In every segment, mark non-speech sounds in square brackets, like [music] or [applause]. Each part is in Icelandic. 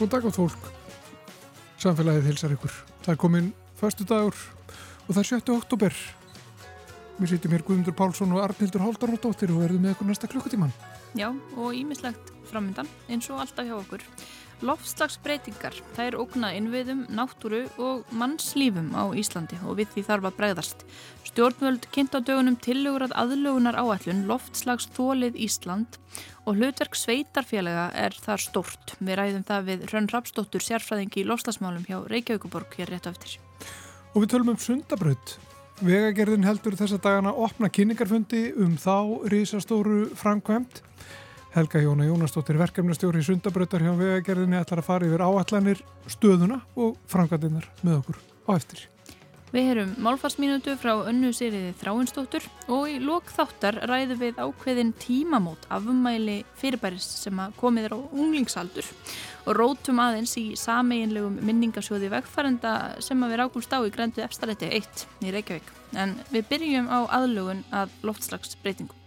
Góð dag á fólk. Samfélagið hilsar ykkur. Það er komin förstu dagur og það er 7. oktober. Við sýtum hér Guðmundur Pálsson og Arnildur Háldarnóttir og verðum með ykkur næsta klukkutíman. Já, og ímislegt framöndan eins og alltaf hjá okkur. Lofslagsbreytingar, er ógna innviðum, náttúru og mannslífum á Íslandi og við því þarf að bregðast. Stjórnvöld kynnt á dögunum tillögur að aðlögunar áætlun loftslagsþólið Ísland og hlutverk sveitarfélaga er þar stort. Við ræðum það við Rönn Rapsdóttur, sérfræðingi í lofslagsmálum hjá Reykjavíkuborg hér rétt eftir. Og við tölum um sundabraut. Vegagerðin heldur þessa dagana opna kynningarfundi um þá risastóru framkvæmt. Helga Jóna Jónastóttir, verkefnastjóri í sundabrautar hjá vegagerðinni ætlar að fara yfir áallanir, stöðuna og framkvæmdinnar með okkur á eftir. Við heyrum málfarsminutu frá önnu sériði Þráinsdóttur og í lok þáttar ræðum við ákveðin tímamót afmæli fyrirbæris sem komið er á unglingsaldur og rótum aðeins í sameinlegum minningasjóði vegfærenda sem að við rákumst á í grendu efstarætti 1 í Reykjavík. En við byrjum á aðlugun að loftslagsbreytingum.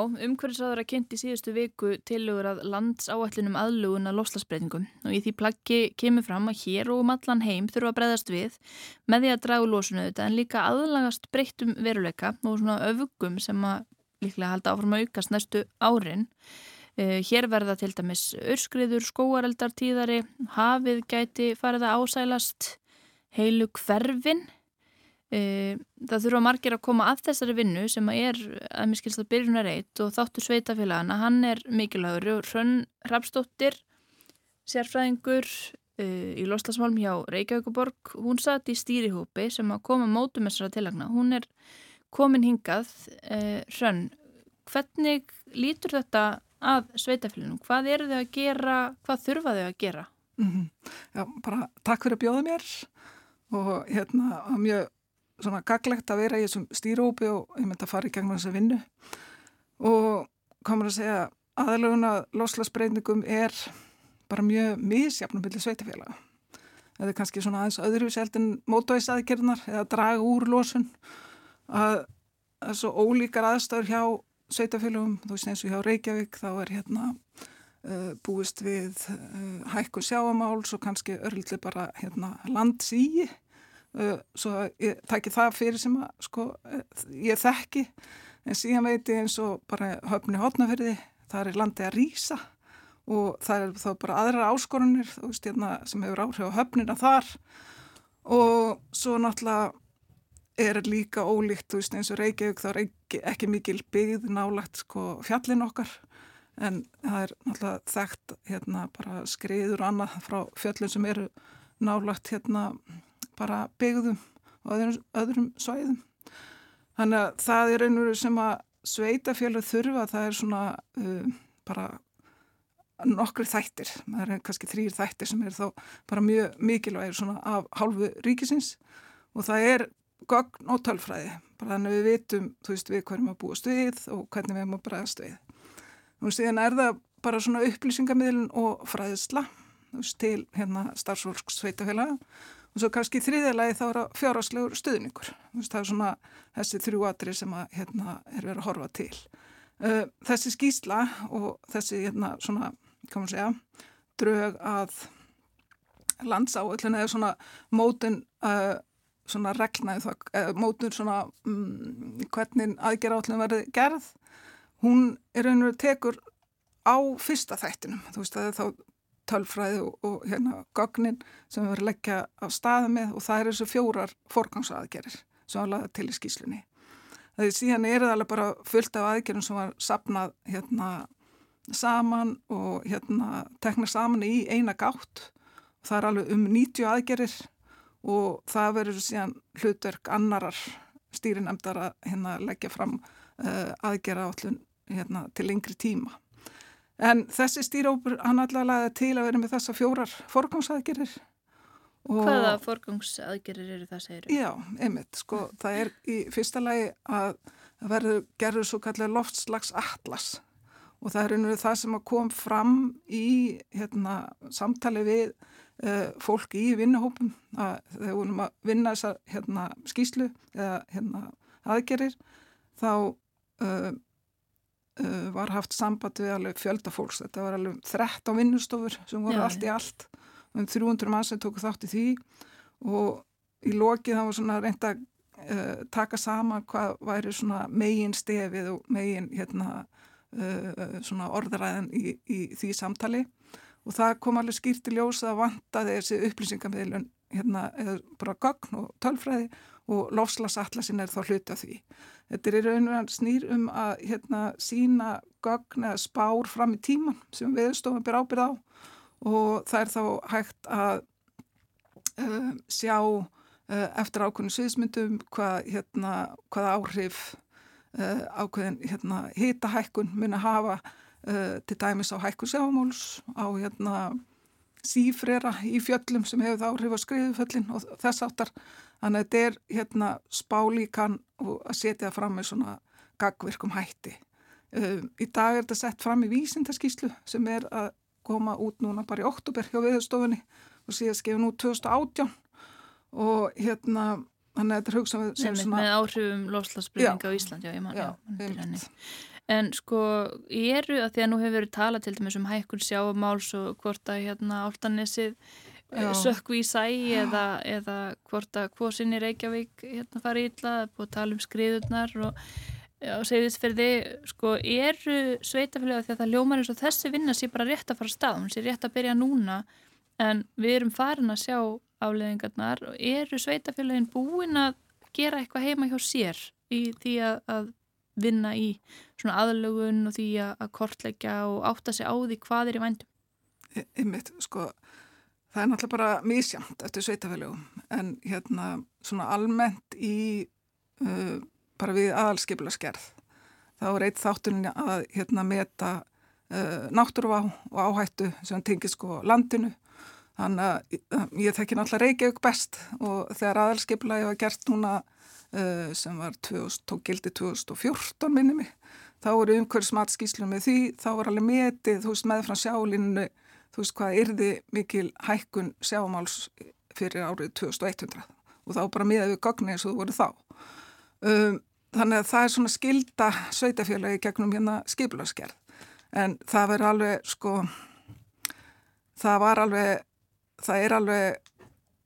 Já, umhverfisáður að kynnti síðustu viku tilugur að landsáætlinum aðlugun að loslasbreytingum og í því plaggi kemur fram að hér og um allan heim þurfa að breyðast við með því að dragu losunu þetta en líka aðlagast breyttum veruleika og svona öfugum sem að líklega halda áfram að aukast næstu árin. Uh, hér verða til dæmis örskriður, skóareldar, tíðari, hafið gæti farið að ásælast, heilu hverfinn það þurfa margir að koma að þessari vinnu sem er að mér skilst að byrjunar eitt og þáttu sveitafélagana, hann er mikilvægur. Hrönn Rapsdóttir sérfræðingur uh, í Loslasmálm hjá Reykjavíkuborg hún satt í stýrihópi sem að koma mótum þessara tilagna, hún er komin hingað. Uh, Hrönn, hvernig lítur þetta að sveitafélaginu, hvað eru þau að gera? Hvað þurfa þau að gera? Mm -hmm. Já, bara takk fyrir að bjóða mér og hérna mjög svona gaglegt að vera í þessum stýrópi og ég myndi að fara í gegnum þessa vinnu. Og komur að segja aðalöguna loslasbreytingum er bara mjög misjafnum byrju sveitafélaga. Það er kannski svona aðeins öðru seldin mótóisaðgerðnar eða draga úr losun. Að það er svo ólíkar aðstöður hjá sveitafélagum, þú veist eins og hjá Reykjavík þá er hérna uh, búist við uh, hækku sjáamáls og kannski örlítið bara hérna landsíi Uh, svo ég takki það fyrir sem að sko, uh, ég þekki en síðan veit ég eins og bara höfni hotnaferði, það er landið að rýsa og það er þá bara aðra áskorunir veist, hérna, sem hefur áhrif á höfnina þar. Og svo náttúrulega er líka ólíkt veist, eins og Reykjavík þá er ekki, ekki mikil byggð nálagt sko, fjallin okkar en það er náttúrulega þekkt hérna, skriður annað frá fjöllin sem eru nálagt hérna bara byggðum og öðrum, öðrum svæðum. Þannig að það er einhverju sem að sveitafjölu þurfa, það er svona uh, bara nokkri þættir, það er kannski þrýr þættir sem er þá bara mjög mikilvægir svona af hálfu ríkisins og það er gogn og tölfræði, bara þannig að við vitum, þú veist, við hverjum að búa stuðið og hvernig við erum að bregast við. Og síðan er það bara svona upplýsingamiðlun og fræðisla, veist, til hérna starfsfólks sveitafjöla og svo kannski þriðilegi þá er að fjárháslegur stuðningur. Það er svona þessi þrjú atri sem að, hérna, er verið að horfa til. Þessi skýsla og þessi hérna, svona, kannu segja, drög að landsáöllin eða svona mótun uh, svona regnaði það, uh, mótun svona um, hvernig aðgerra verði gerð, hún er einhverju tekur á fyrsta þættinum. Þú veist að þá tölfræði og, og hérna gognin sem við verðum að leggja á staða með og það er þessu fjórar forgangsaðgerir sem var laðið til í skýslunni. Það er síðan er það alveg bara fullt af aðgerum sem var sapnað hérna saman og hérna teknað saman í eina gátt. Það er alveg um 90 aðgerir og það verður síðan hlutverk annarar stýrinemdar að hérna, leggja fram uh, aðgera állun hérna, til lengri tíma. En þessi stýrópur hann allavega til að vera með þessa fjórar forgangsaðgerir. Hvaða forgangsaðgerir eru það segir? Já, einmitt, sko, það er í fyrsta lagi að verður gerður svo kallega loftslags atlas og það er einhverju það sem kom fram í hérna, samtali við uh, fólk í vinnuhópum að þegar við vorum að vinna þessa hérna, skýslu eða hérna, aðgerir þá uh, var haft samband við alveg fjöldafólks þetta var alveg 13 vinnustofur sem voru Já, allt í allt. Um 300 mann sem tóku þátt í því. Og í lokið það var svona reynda að taka sama hvað væri svona megin stefið og megin hérna uh, orðræðin í, í því samtali. Og það kom alveg skýrt í ljós að vanta þessi upplýsingamilun hérna, bara gagn og tölfræði og lofslagsatlasin er þá hluti af því. Þetta er í raun og rann snýr um að hérna, sína gagn eða spár fram í tíman sem viðstofan ber ábyrð á og það er þá hægt að uh, sjá uh, eftir ákveðinu sviðsmyndum hvað, hérna, hvað áhrif uh, ákveðin hérna, hitahækkun mun að hafa til dæmis á hækkun sjámáls, á hérna, sífrera í fjöllum sem hefur það áhrif á skriðuföllin og þess áttar. Þannig að þetta er hérna, spálíkan að setja fram með svona gagvirkum hætti. Uh, í dag er þetta sett fram í vísindaskíslu sem er að koma út núna bara í oktober hjá viðstofunni og síðan skefin út 2018 og hérna Þannig að þetta er hugsað sem svona... Með áhrifum lofslagsbreyninga á Ísland, já, ég mann, já, já En sko, eru að því að nú hefur verið talað til dæmis um hækkun sjáumáls og hvort að hérna áltanessið eh, sökku í sæ eða, eða hvort að hvorsin í Reykjavík hérna fari ítla, búið að tala um skriðurnar og, og fyrir þið, sko, eru sveitafélag því að það ljómar eins og þessi vinna sé bara rétt að fara stað, hún sé rétt að byrja núna en við erum farin að sjá afleðingarnar og eru sveitafélagin búin að gera eitthvað heima hjá sér í því að, að vinna í svona aðlögun og því að, kortleggja og átta sig á því hvað er í vændum? Ymmiðt, sko, það er náttúrulega bara mísjamt eftir sveitafélagum en hérna svona almennt í uh, bara við aðalskipla skerð þá er eitt þáttunin að hérna meta uh, náttúruvá og áhættu sem tengir sko landinu Þannig að ég þekki náttúrulega Reykjavík best og þegar aðalskipla ég var gert núna sem var 2000, tók gildi 2014 minni mig, þá voru umhverfsmatskíslu með því, þá var alveg metið, þú veist, með frá sjálinu, þú veist hvað yrði mikil hækkun sjámáls fyrir árið 2100 og þá bara miðað við gogni eins og þú voru þá. Um, þannig að það er svona skilda sveitafélagi gegnum hérna skiplaskerð en það verður alveg sko, það var alveg það er alveg,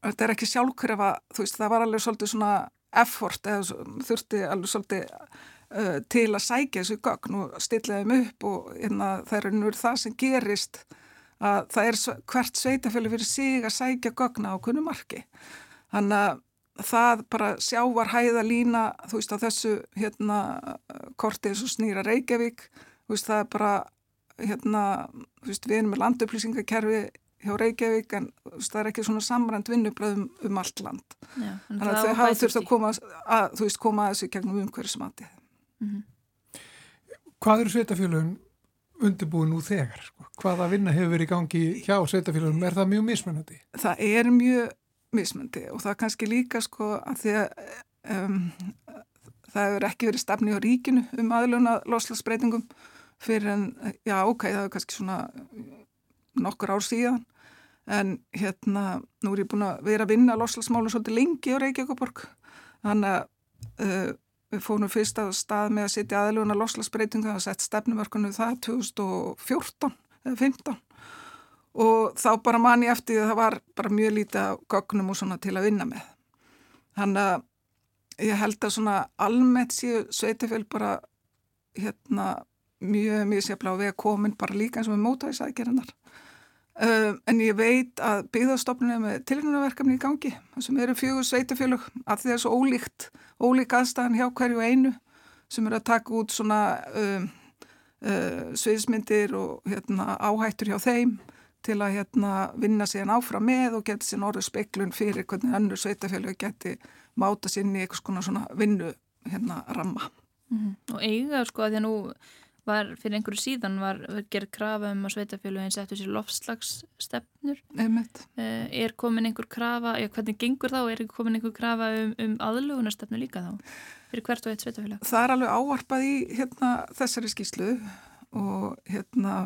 þetta er ekki sjálfkrefa, þú veist, það var alveg svolítið svona effort eða þurfti alveg svolítið uh, til að sækja þessu gögn og stilla þeim upp og hérna, það er nú það sem gerist að það er hvert sveitafjölu fyrir sig að sækja gögna á kunnu marki. Þannig að það bara sjávar hæða lína, þú veist, á þessu hérna kortið svo snýra Reykjavík, þú veist, það er bara hérna, þú veist, við erum með landupplýsingakerfi hjá Reykjavík en það er ekki svona samrænt vinnubröðum um allt land. Já, Þannig að þau hafa þurft að koma að, þú veist, koma að þessu gegnum umhverfismati. Mm -hmm. Hvað eru sveitafélagum undirbúið nú þegar? Sko? Hvaða vinna hefur verið í gangi hjá sveitafélagum? Er það mjög mismunandi? Það er mjög mismunandi og það er kannski líka sko að því að um, það hefur ekki verið stefni á ríkinu um aðluna loslagsbreytingum fyrir en, já ok, það er kannski svona nokkur ár síðan en hérna, nú er ég búin að vera að vinna loslasmálu svolítið lengi á Reykjavíkuborg þannig að uh, við fórum fyrst að stað með að setja aðluguna loslasbreytinga að setja stefnumörkunum það 2014 eða 15 og þá bara man ég eftir að það var bara mjög lítið gögnum og svona til að vinna með. Þannig að ég held að svona almennt séu sveitafél bara hérna mjög mjög sefla á vega komin bara líka eins og með mótæðisækjarinnar Uh, en ég veit að byggðarstofnun er með tilhjónaverkefni í gangi sem eru fjögur sveitafélug að því það er svo ólíkt, ólík aðstæðan hjá hverju einu sem eru að taka út svona uh, uh, sviðismyndir og hérna, áhættur hjá þeim til að hérna vinna síðan áfram með og geta síðan orðið speiklun fyrir hvernig önnur sveitafélagi geti máta sín í eitthvað svona vinnu hérna ramma. Mm -hmm. Og eiga sko að því að nú var fyrir einhverju síðan var gerð krafa um að sveitafélagin settu sér lofslagsstefnur. Uh, er komin einhver krafa, já hvernig gengur þá, er komin einhver krafa um, um aðlugunarstefnu líka þá fyrir hvert og eitt sveitafélag? Það er alveg áarpað í hérna þessari skýslu og hérna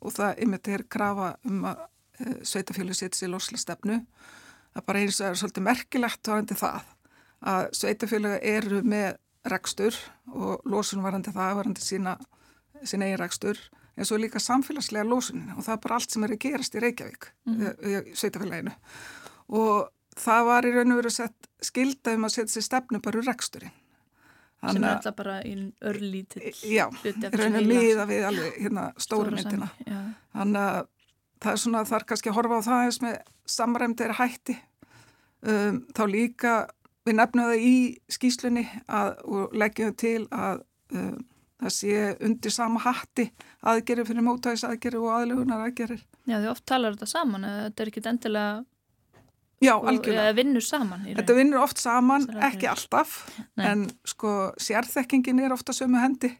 og það ymmið er krafa um að e, sveitafjölu setja sér losla stefnu það bara eins og er svolítið merkilegt varandi það að sveitafjölu eru með rekstur og losun varandi það varandi sína, sína eigin rekstur en svo líka samfélagslega losunin og það er bara allt sem er að gerast í Reykjavík mm í sveitafjöleginu og það var í raun og veru sett skilda um að setja sér stefnu bara úr reksturinn. Sem er alltaf bara í örlítill já, raunum miða við alveg hérna stóru myndina. þannig að það er svona þar kannski að horfa á það eins með samræmdir hætti. Um, þá líka við nefnum það í skýslunni að, og leggjum til að um, það sé undir sama hatti aðgerir fyrir mótægis aðgerir og aðlugunar aðgerir Já, því oft talar þetta saman, þetta er ekki endilega Já, algjörlega. Eða vinnur saman. Þetta vinnur oft saman, ekki alltaf, Nei. en sko sérþekkingin er ofta sömu hendi.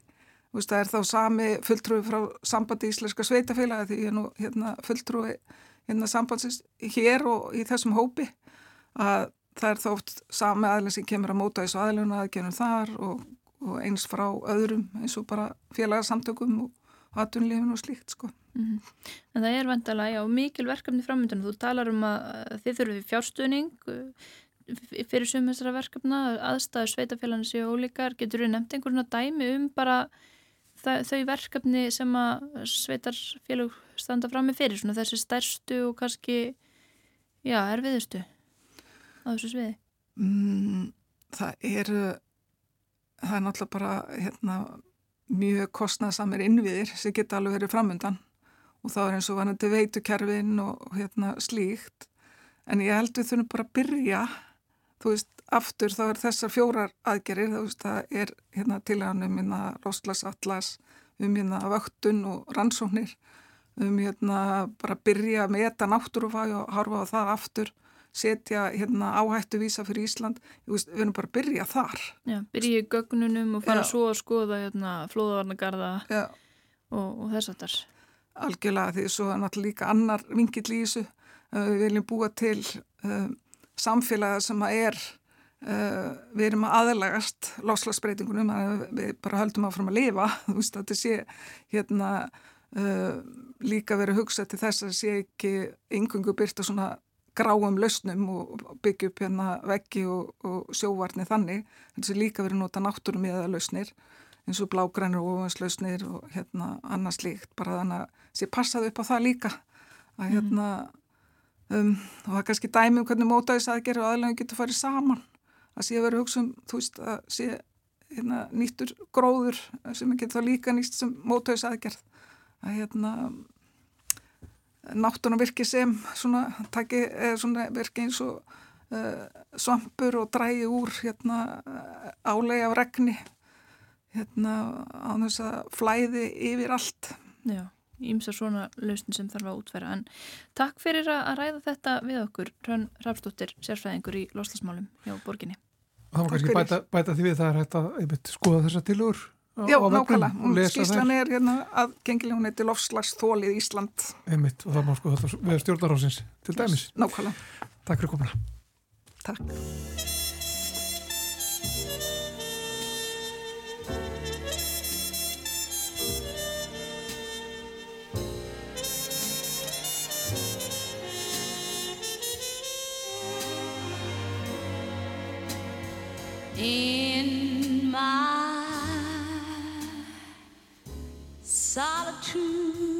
Veist, það er þá sami fulltrúi frá sambandi íslenska sveitafélagi því ég er nú hérna, fulltrúi hérna, sambandsins hér og í þessum hópi að það er þá oft sami aðlun sem kemur að móta þessu aðlun aðgjörnum þar og, og eins frá öðrum eins og bara félagarsamtökum og aðtunlífin og slíkt sko. Mm -hmm. En það er vantalega, já, mikil verkefni framöndun. Þú talar um að þið þurfum fjárstuðning uh, fyrir sumhessara verkefna, aðstæður sveitafélaginu séu ólíkar. Getur þú nefnt einhverjuna dæmi um bara það, þau verkefni sem að sveitarfélag standa fram með fyrir, svona þessi stærstu og kannski, já, erfiðustu á þessu sviði? Mm, það eru, það er náttúrulega bara, hérna, mjög kostnæðsamir innviðir sem geta alveg verið framöndan og þá er eins og vanandi veitukerfin og hérna slíkt. En ég held við þurfum bara að byrja þú veist, aftur þá er þessar fjórar aðgerir, þú veist, það er hérna tilhæðan um hérna Róslasatlas um hérna vöktun og rannsóknir um hérna bara byrja að meta náttúrufag og harfa á það aftur setja hérna áhættu vísa fyrir Ísland. Veist, við erum bara að byrja þar. Já, byrja í gögnunum og fara Já. svo að skoða hérna flóðavarnagarða og, og þess að þar algjörlega því svo er náttúrulega líka annar vingill í þessu. Við viljum búa til uh, samfélaga sem að er uh, við erum að aðlagast láslagsbreytingunum við bara höldum áfram að lifa. [laughs] Þú veist að þetta sé hérna uh, líka verið hugsað til þess að sé ekki yngungu byrta svona gráum lausnum og byggja upp hérna veggi og, og sjóvarni þannig. En þessi líka verið nota náttúrum í það lausnir eins og blágrænur og ofanslausnir og hérna annars líkt bara þannig að sé passaði upp á það líka. Að mhm. hérna um, og það er kannski dæmi um hvernig mótaðis aðgerð og aðlægum getur farið saman. Að sé að vera hugsa um þú veist að sé hérna, nýttur gróður sem getur þá líka nýst sem mótaðis aðgerð að hérna náttúrun virki sem svona, taki, svona virki eins og uh, svampur og drægi úr hérna, álega af regni hérna, á þess að flæði yfir allt. Já, ímsa svona lausn sem þarf að útfæra. En takk fyrir að ræða þetta við okkur, Hrönn Rafstóttir, sérfræðingur í loslasmálum hjá borginni. Það var kannski bæta, bæta því við það er hægt að skoða þessa tilur. Já, nákvæmlega. Skíslan er hérna að gengilega hún heiti Lofslagsþólið Ísland. Einmitt, og það má sko þetta við stjórnarhásins til dæmis. Nákvæmlega. Takk fyrir komuna. Takk. Solitude.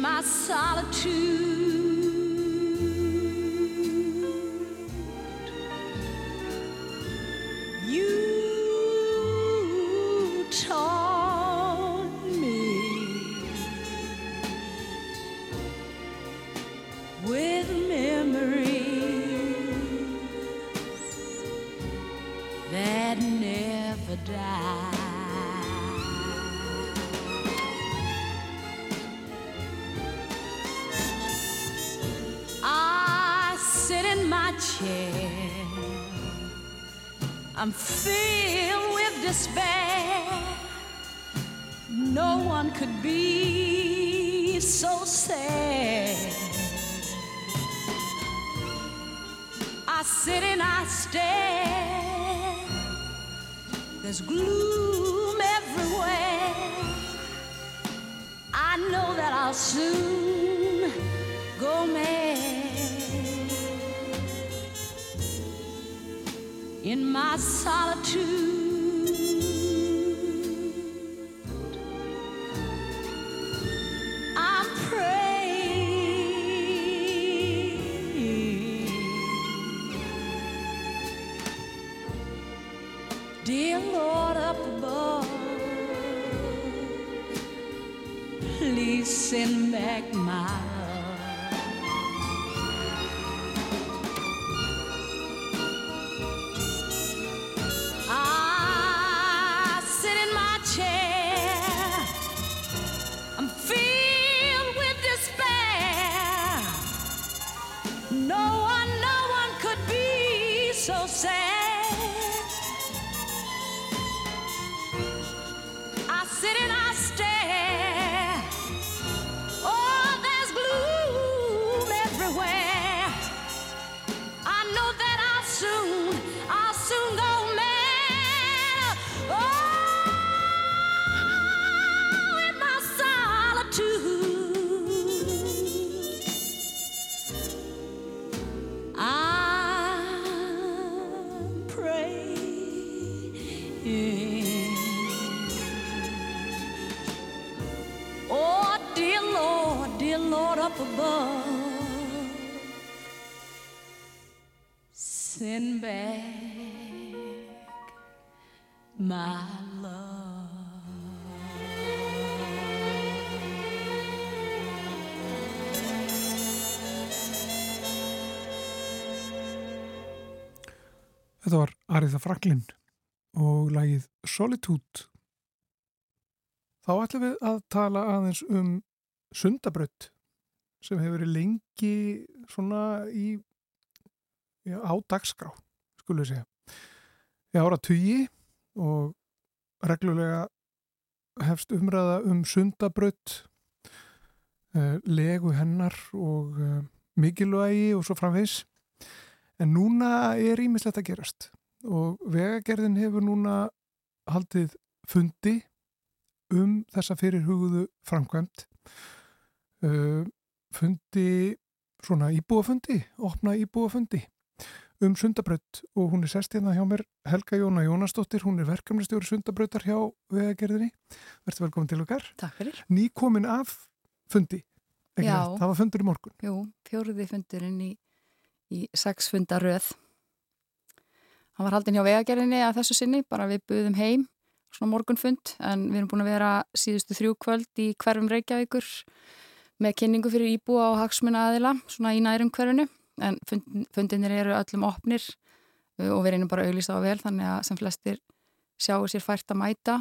My solitude. I sit and I stare. There's gloom everywhere. I know that I'll soon go mad. in my solitude. Send back my. Send back my love. Þetta var Ariða Franklin og lagið Solitude. Þá ætlum við að tala aðeins um sundabraut sem hefur verið lengi svona í á dagskrá, skulum við segja. Ég ára tugi og reglulega hefst umræða um sundabraut, uh, legu hennar og uh, mikilvægi og svo framvegs. En núna er ímislegt að gerast og vegagerðin hefur núna haldið fundi um þessa fyrirhugðu framkvæmt. Uh, fundi, svona íbúafundi, opna íbúafundi um Sundabraut og hún er sest hérna hjá mér Helga Jóna Jónasdóttir, hún er verkefnistjóri Sundabrautar hjá vegagerðinni. Verður velkomin til okkar. Takk fyrir. Ný komin af fundi Já. Það var fundur í morgun. Jú, fjóruði fundurinn í, í sex fundaröð Hann var haldin hjá vegagerðinni að þessu sinni, bara við buðum heim svona morgunfund, en við erum búin að vera síðustu þrjú kvöld í hverfum Reykjavíkur með kynningu fyrir íbúa og hagsmuna aðila, svona í nærum hverfunu en fund, fundinir eru öllum opnir og við reynum bara að auðvisa á vel þannig að sem flestir sjáu sér fært að mæta.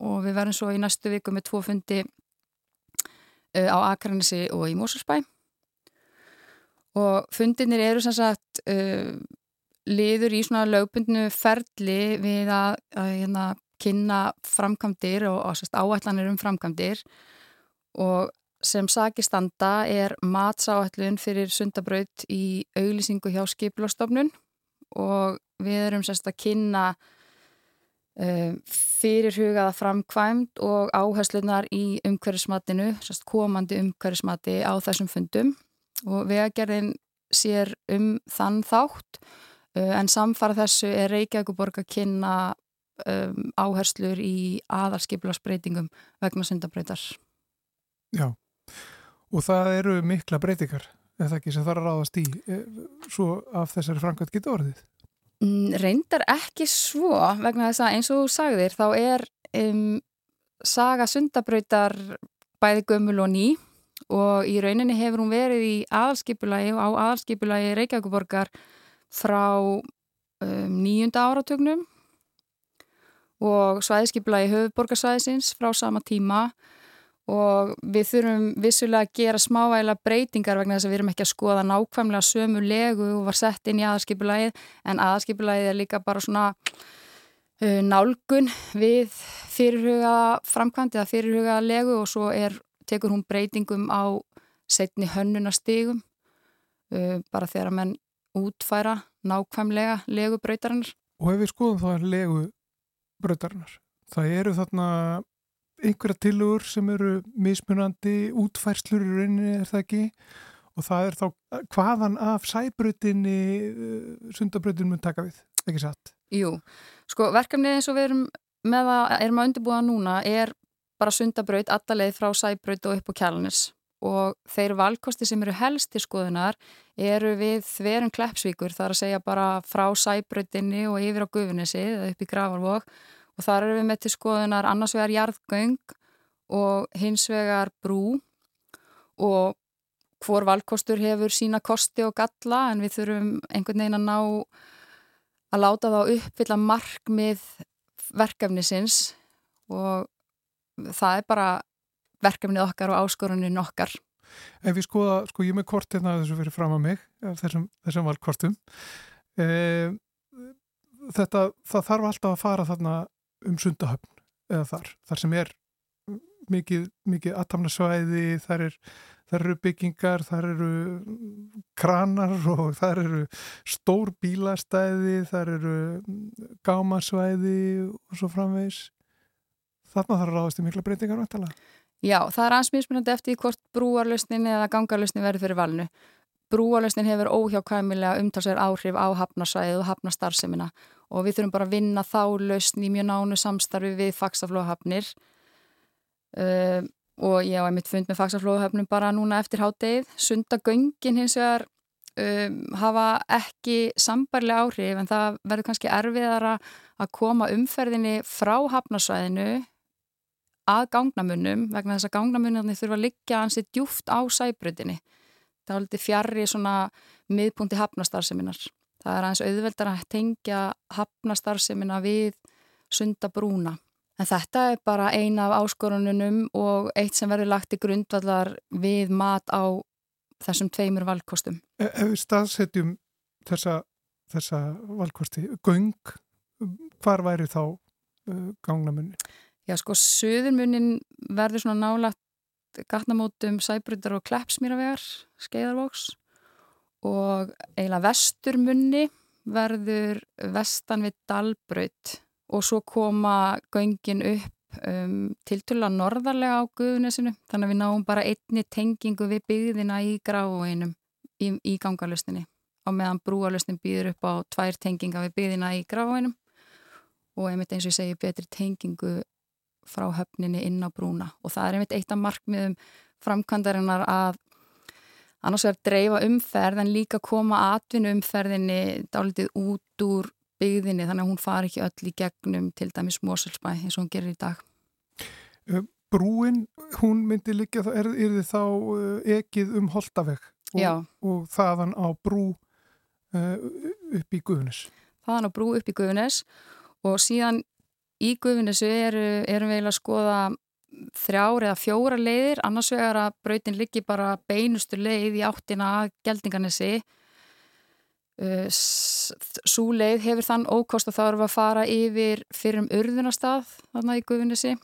Og við verðum svo í næstu viku með tvo fundi á Akranissi og í Mósursbæ og fundinir eru sem sagt uh, liður í svona lögbundnu ferli við að, að hérna, kynna framkvæmdir og, og sérst, áætlanir um framkvæmdir. Og sem sakistanda er matsáallun fyrir sundabraut í auglýsingu hjá skiplostofnun og við erum sérst að kynna uh, fyrirhugaða framkvæmt og áherslunar í umhverfismatinu, sérst komandi umhverfismati á þessum fundum og vegagerðin sér um þann þátt uh, en samfara þessu er Reykjavíkuborg að kynna um, áherslur í aðarskipilagsbreytingum vegna sundabrautar. Já og það eru mikla breytingar eða ekki sem þarf að ráðast í eh, svo af þessari framkvæmt geta orðið? Mm, Reyndar ekki svo vegna þess að eins og þú sagðir þá er um, saga sundabrautar bæði gömul og ný og í rauninni hefur hún verið í aðalskipulagi og á aðalskipulagi Reykjavíkuborgar frá um, nýjunda áratögnum og svæðiskipulagi höfuborgarsvæðisins frá sama tíma og við þurfum vissulega að gera smávægila breytingar vegna þess að við erum ekki að skoða nákvæmlega sömu legu og var sett inn í aðarskipulagið en aðarskipulagið er líka bara svona uh, nálgun við fyrirhuga framkvæmdi eða fyrirhuga legu og svo er, tekur hún breytingum á setni hönnunastigum uh, bara þegar að menn útfæra nákvæmlega legubröytarinnar. og ef við skoðum þá legu brautarinnar það eru þarna einhverja tilugur sem eru mismunandi útfærslur í rauninni er það ekki? Og það er þá hvaðan af sæbrutinni uh, sundabrutin mun taka við, ekki satt? Jú, sko verkefnið eins og við erum með að, erum að undirbúa núna er bara sundabraut allaleið frá sæbraut og upp á kjálnis og þeir valkosti sem eru helst til skoðunar eru við þverum kleppsvíkur þar að segja bara frá sæbrautinni og yfir á gufinnesi eða upp í gravarvok og þar eru við með til skoðunar annars vegar jarðgöng og hins vegar brú. Og hvor valkostur hefur sína kosti og galla en við þurfum einhvern veginn að ná að láta þá uppfylla markmið verkefnisins. Og það er bara verkefnið okkar og áskorunin okkar. Ef við skoða, sko ég með kort hérna þessu fyrir fram að mig, þessum, þessum valkostum, e, þetta, það þarf alltaf að fara þarna um sundahöfn eða þar, þar sem er mikið, mikið aðtamnasvæði, þar, er, þar eru byggingar, þar eru kranar [laughs] og þar eru stór bílastæði, þar eru gámasvæði og svo framvegs. Þarna þarf að ráðast í mikla breytingar vantalega. Já, það er ansmýrsmynandi eftir hvort brúarlausnin eða gangarlausnin verður fyrir valinu. Brúarlausnin hefur óhjákvæmilega umtalsverð áhrif á hafnarsvæðið og hafnastarfsemina og við þurfum bara að vinna þá lausn í mjög nánu samstarfi við faksaflóhafnir uh, og ég á einmitt fund með faksaflóhafnum bara núna eftir háttegið. Sundagöngin hins vegar um, hafa ekki sambarlega áhrif en það verður kannski erfiðara að koma umferðinni frá hafnarsvæðinu að gangnamunum vegna þess að gangnamunarnir þurfa að liggja hansi djúft á sæbrutinni. Það er alveg fjarrri svona miðpunti hafnastarfseminar. Það er aðeins auðveldar að tengja hafnastarfsemina við sundabrúna. En þetta er bara eina af áskorununum og eitt sem verður lagt í grundvallar við mat á þessum tveimur valkostum. E, ef við staðsetjum þessa, þessa valkosti, göng, hvar væri þá uh, gangnamunni? Já sko, söðurmunin verður svona nálagt gatnamótum sæbrutar og kleppsmýravegar, skeiðarvóks og eiginlega vesturmunni verður vestan við Dalbraut. Og svo koma göngin upp um, tilturlega norðarlega á Guðunesinu. Þannig að við náum bara einni tengingu við byggðina í gráinum í, í gangarlustinni á meðan brúarlustin býður upp á tvær tenginga við byggðina í gráinum. Og einmitt eins og ég segi betri tengingu frá höfninni inn á brúna. Og það er einmitt eitt af markmiðum framkvæmdarinnar að annars er að dreifa umferð en líka koma atvinnu umferðinni dálitið út úr byggðinni þannig að hún fari ekki öll í gegnum til dæmis Moselsbæ eins og hún gerir í dag. Brúin, hún myndi líka, er, er þið þá ekið um Holtaveg og, og þaðan á brú upp í Guðunis? Þaðan á brú upp í Guðunis og síðan í eru, erum við eiginlega að skoða þrjár eða fjóra leiðir, annars vegar að brautin liggi bara beinustu leið í áttina að geldingarnesi. Uh, Sú leið hefur þann ókost að erum við að fara yfir fyrir um urðunastað þarna í Guðvinnesi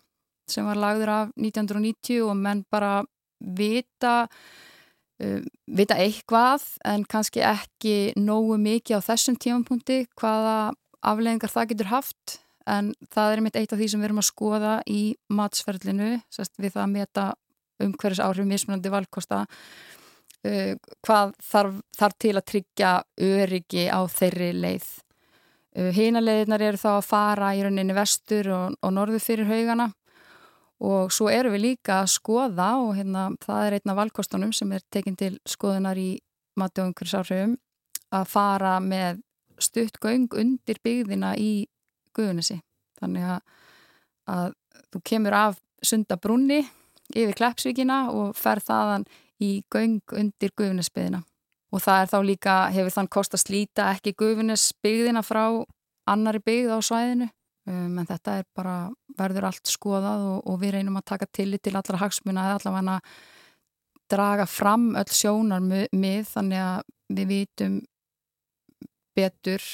sem var lagður af 1990 og menn bara vita, uh, vita eitthvað en kannski ekki nógu mikið á þessum tímapunkti hvaða afleggingar það getur haft en það er einmitt eitt af því sem við erum að skoða í matsferðlinu sérst, við það að meta umhverjus áhrif mismunandi valkosta uh, hvað þarf, þarf til að tryggja öryggi á þeirri leið. Uh, hína leiðinar eru þá að fara í rauninni vestur og, og norðu fyrir haugana. Og svo erum við líka að skoða og hérna það er einna valkostunum sem er tekinn til skoðunar í mati og einhverjus áhrifum að fara með stutt göng undir byggðina í Guðunissi þannig að, að þú kemur af sundabrunni yfir Kleppsvíkina og fer þaðan í göng undir Guðunisbyðina og það er þá líka, hefur þann kost að slíta ekki Guðunisbyggðina frá annari byggð á svæðinu. Um, en þetta er bara, verður allt skoðað og, og við reynum að taka tillit til allra hagsmuna eða allavega draga fram öll sjónar mið þannig að við vitum betur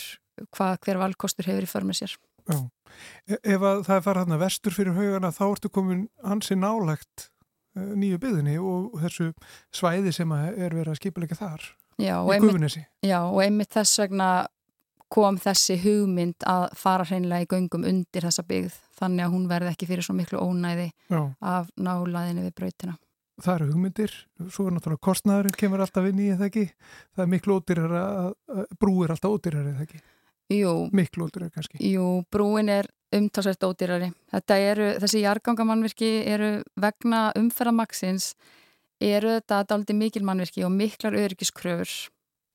hvað hver valkostur hefur í förmið sér. Já, e, ef það er farað vestur fyrir haugana þá ertu komin hansi nálegt e, nýju byðinni og þessu svæði sem er verið að skipilega þar já, í Guðunissi. Já, og einmitt þess vegna kom þessi hugmynd að fara hreinlega í göngum undir þessa byggð þannig að hún verði ekki fyrir svo miklu ónæði Já. af nálaðinni við brautina. Það eru hugmyndir, svo er náttúrulega kostnæðurinn kemur alltaf inn í eða ekki. Það er miklu ódýrar að brúir alltaf ódýrar eða ekki. Jú. Miklu ódýrar kannski. Jú, brúin er umtalsvægt ódýrari. Þetta eru, þessi jargangamannvirki eru vegna umferðamaksins eru þetta daldi mikil mannvirki og miklar öryggiskröfur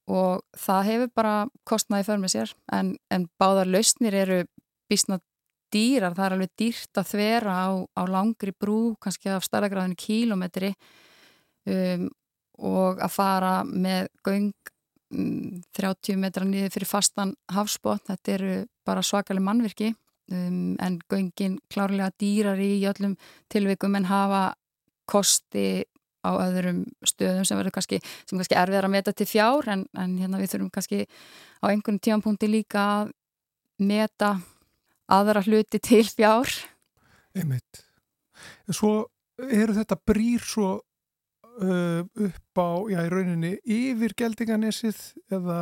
og það hefur bara kostnaði för með sér en, en báðar lausnir eru bísna dýrar, það er alveg dýrt að þvera á, á langri brú kannski af starðagráðinu kílometri um, og að fara með göng 30 metra niður fyrir fastan hafsbót, þetta eru bara svakalig mannvirki um, en göngin klárlega dýrar í öllum tilvikum en hafa kosti á öðrum stöðum sem verður kannski, kannski erfiðar að meta til fjár en, en hérna við þurfum kannski á einhvern tíanpunkti líka að meta aðra hluti til fjár. Einmitt. Svo eru þetta brýr svo uh, upp á, já í rauninni yfir geldinganessið eða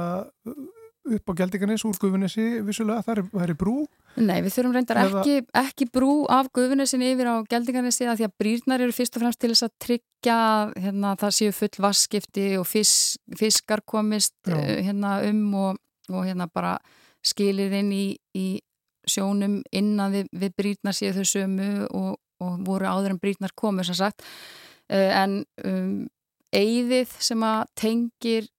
upp á Geldinganes úr Guðunessi vissulega, það er, það er brú. Nei, við þurfum reyndar Eða... ekki, ekki brú af Guðunessin yfir á Geldinganessi að því að brýrnar eru fyrst og fremst til þess að tryggja hérna, það séu full vaskifti og fisk, fiskar komist uh, hérna, um og, og hérna bara skilir inn í, í sjónum innan við, við brýrnar séu þau sömu og, og voru áður en brýrnar komur sem sagt. uh, en um, eigðið sem að tengir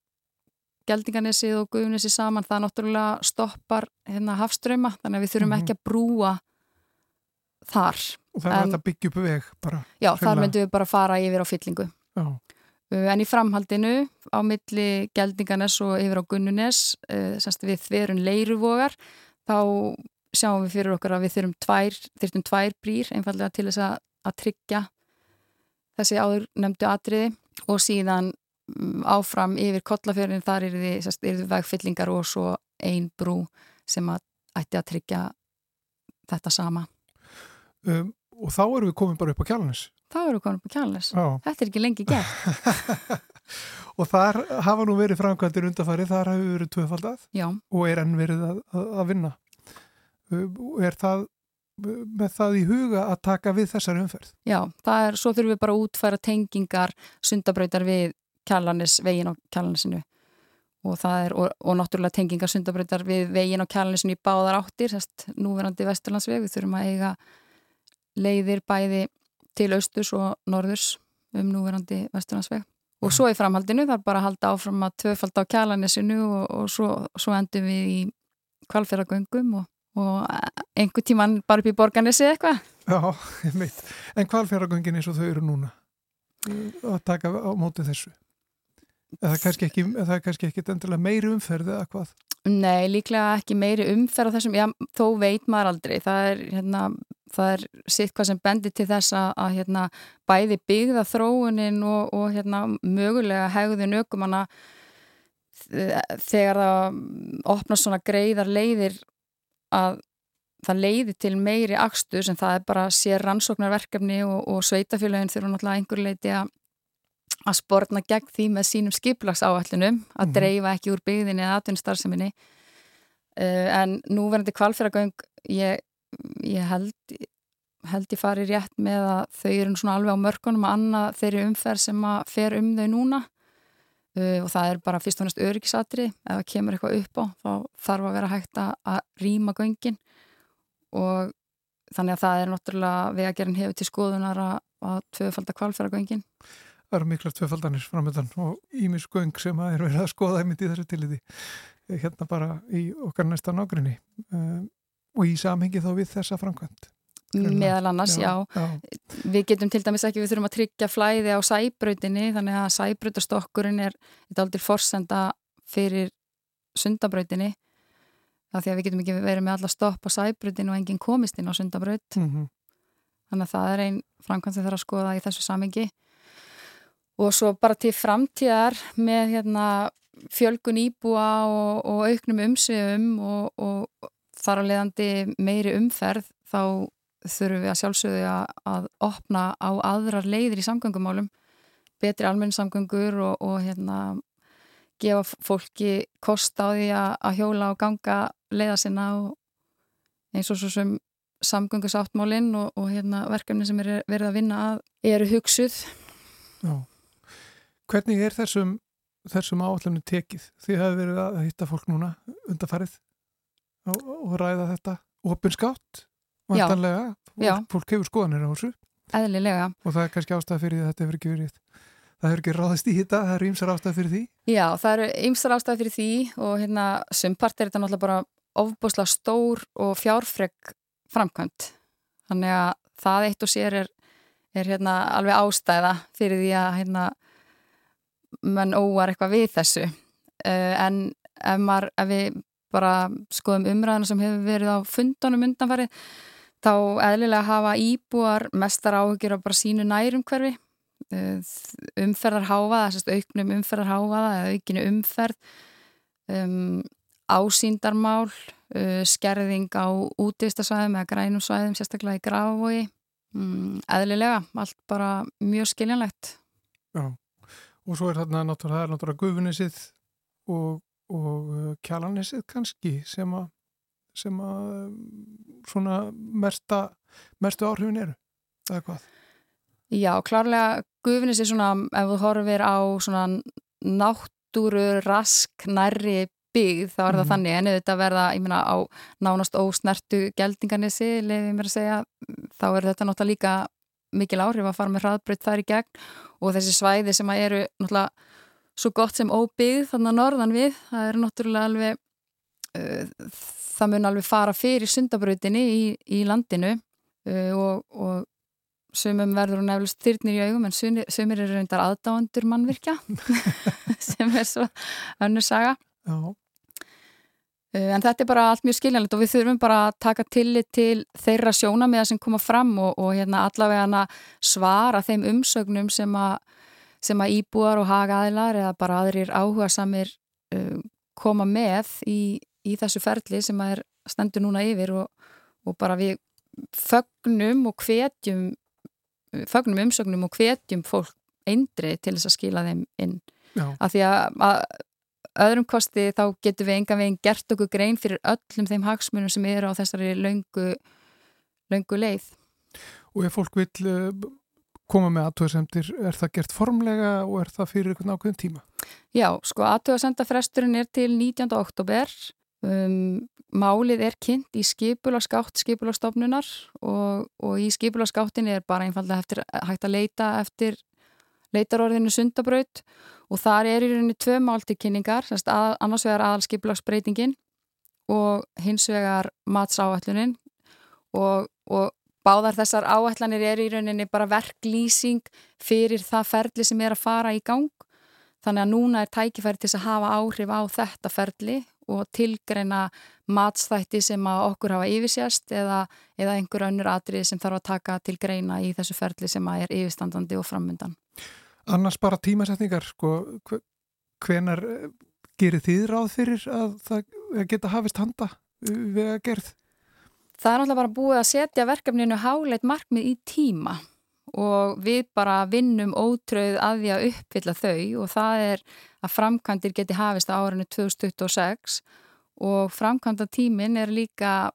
Geldinganesi og Guðunissi saman, það náttúrulega stoppar hérna hafströma, þannig að við þurfum mm -hmm. ekki að brúa þar. Og það er en, að byggja upp veg bara? Já, Fyrla. þar myndum við bara fara yfir á fyllingu. Já. Uh, en í framhaldinu á milli Geldinganes og yfir á Gunnunes, uh, semst við þverjum leiruvogar, þá sjáum við fyrir okkur að við þurfum tvær, þurfum tvær brýr einfallega til þess að, að tryggja þessi áður nefndu atriði og síðan Mm, áfram yfir kollafjörðin þar eru þið vegfyllingar og svo ein brú sem að ætti að tryggja þetta sama. Um, Og þá eru við komin bara upp á kjálnes Þá eru við komin upp á kjálnes Þetta er ekki lengi gert. [laughs] Og þar hafa nú verið framkvæmdir undarfari, þar hafi verið tvöfaldað Já. og er enn verið að, að, að vinna. Um, Er það með það í huga að taka við þessari umferð? Já, það er, svo þurfum við bara að útfæra tengingar sundabröytar við kjallanis, vegin á kjallanisinu og það er, og, og náttúrulega tengingar sundabröytar við vegin á kjallanisinu í báðar áttir, þess núverandi vesturlandsveg, við þurfum að eiga leiðir bæði til austurs og norðurs um núverandi vesturlandsveg. Og svo í framhaldinu þarf bara að halda áfram að tvöfald á kjallanisinu og, og svo, svo endum við í kvalfjörðagöngum og, og einhver tíman bara upp í borganessi eitthvað. Já, [laughs] ég meit. En kvalfjörðagöngin eins og þau eru núna að taka á móti þessu? Það er kannski ekki, ekki endilega meiri umferð eða hvað? Nei, líklega ekki meiri umferð á þessum, já, þó veit maður aldrei. Það er, hérna, það er sitt hvað sem bendir til þess að, að hérna, bæði byggða þróunin og, og hérna, mögulega hegðin aukumanna þegar það opnar svona greiðar leiðir að það leiði til meiri axtu sem það er bara sér rannsóknarverkefni og, og sveitafélagin þurfa náttúrulega einhver leiti að að spórna gegn því með sínum skiplagsáallunum að mm -hmm. dreifa ekki úr byggðinni eða atvinnustarfseminni uh, en núverandi kvalfjöragöng ég, ég held held ég fari rétt með að þau eru svona alveg á mörkunum að annað þeirri umferð sem að fer um þau núna uh, og það er bara fyrst og næst öryggisatri ef það kemur eitthvað upp á þá þarf að vera hægt að, rýma göngin og þannig að það er náttúrulega vegagerinn hefur til skoðunar að, að tvöfaldar kvalfæragöngin. Það eru miklar tvöfaldanir framöndan og ímisgöng sem að er verið að skoða einmitt í þessu tiliði hérna bara í okkar næsta nágrinni um, og í samhengi þá við þessa framkvæmt. Meðal annars, já, já. já. Við getum til dæmis ekki, við þurfum að tryggja flæði á sæbrautinni, þannig að sæbrautastokkurinn er aldrei forsenda fyrir sundabrautinni af því að við getum ekki verið með alla stopp á sæbrutin og enginn komist inn á sundabraut mm -hmm. þannig að það er einn framkvæmst sem þarf að skoða í þessu samengi og svo bara til framtíðar með hérna, fjölgun íbúa og, og auknum umsviðum og, og þar á leiðandi meiri umferð þá þurfum við að sjálfsögðu að, að opna á aðrar leiðir í samgöngumálum betri almenningssamgöngur og, og hérna gefa fólki kost á því að hjóla og ganga leiða sinna eins og svo sem samgöngusáttmálinn og, og hérna, verkefni sem er verið að vinna að eru hugsuð. Já. Hvernig er þessum, þessum áallunum tekið? Þið hefur verið að hitta fólk núna undarfarið og ræða þetta opinskátt vantanlega. Fólk, hefur skoðanir á þessu. Eðlilega. Og það er kannski ástæða fyrir því að þetta hefur ekki verið það hefur ekki ráðist í þetta, það eru ymsar ástæði fyrir því? Já, það eru ymsar ástæði fyrir því og hérna sumpart er þetta náttúrulega bara ofbúslega stór og fjárfreg framkvæmt. Þannig að það eitt og sér er, er hérna alveg ástæða fyrir því að hérna mann óar eitthvað við þessu. Uh, en ef, maður, ef við bara skoðum umræðina sem hefur verið á fundunum undanfarið þá eðlilega hafa íbúar mestar áhugir á bara sínu nærum hverfi Eh, umferðarháfaða, auknum umferðarháfaða eða aukinu umferð, um, ásýndarmál, uh, skerðing á útistasvæðum eða grænum svæðum, sérstaklega í gráfói, um, eðlilega, allt bara mjög skiljanlegt. Já, og svo er þarna náttúrulega, náttúrulega gufunissið og, og uh, kjalanissið kannski sem að, sem að svona mersta, merstu áhrifin eru, eða hvað? Já, klárlega gufinis er svona, ef þú horfir á svona náttúru rask nærri byggð, þá er það mm. þannig en auðvitað verða, ég meina, á nánast ósnertu geldinganissi, lefið mér að segja, þá er þetta náttúrulega líka mikil áhrif að fara með hraðbreytt þar í gegn og þessi svæði sem að eru náttúrulega svo gott sem óbyggð þannig að norðan við, það er náttúrulega alveg, það mun alveg fara fyrir sundabrautinni í, í landinu uh, og, og Sumum verður hún nefnilegst þyrnir í augum en sumir eru reyndar aðdáandur mannvirkja [laughs] sem er svo önnu saga. Já. Eh, en þetta er bara allt mjög skiljanlegt og við þurfum bara að taka tillit til þeirra sjónamiða sem koma fram og, og hérna allavega svara þeim umsögnum sem að, sem að íbúar og hagaðilar eða bara aðrir áhuga samir uh, eh, koma með í, í þessu ferli sem að er stendur núna yfir og, og bara við fögnum og hvetjum fagnum umsögnum og hvetjum fólk eindri til þess að skila þeim inn Já. af því að, að öðrum kosti þá getum við enga veginn gert okkur grein fyrir öllum þeim hagsmunum sem eru á þessari laungu, laungu leið Og ef fólk vil uh, koma með aðtöðasemtir, er það gert formlega og er það fyrir einhvern ákveðin tíma? Já, sko aðtöðasendafresturinn er til 19. oktober um, Málið er kynnt í skipularskátt skipulastofnunar og, og í skipularsskáttin er bara einfallega eftir, hægt að leita eftir leitarorðinu sundabraut og þar er í rauninni tvö máltikynningar, að, annars vegar aðal skipularsbreytingin og hins vegar matsáallunin og, og báðar þessar áallanir er í rauninni bara verklýsing fyrir það ferli sem er að fara í gang. Þannig að núna er tækifæri til að hafa áhrif á þetta ferli og tilgreina matstætti sem að okkur hafa yfirsjast eða, eða einhver önnur atrið sem þarf að taka til greina í þessu ferli sem að er yfirstandandi og frammyndan. Annars bara tímasetningar, sko, hvenar eh, gerir þið ráð fyrir að það geta hafist handa við að gerð? Það er náttúrulega bara búið að setja verkefninu háleit markmið í tíma og við bara vinnum ótröð að því að uppfylla þau og það er að framkvæmdir geti hafist á árinu 2026 og framkvæmda tímin er líka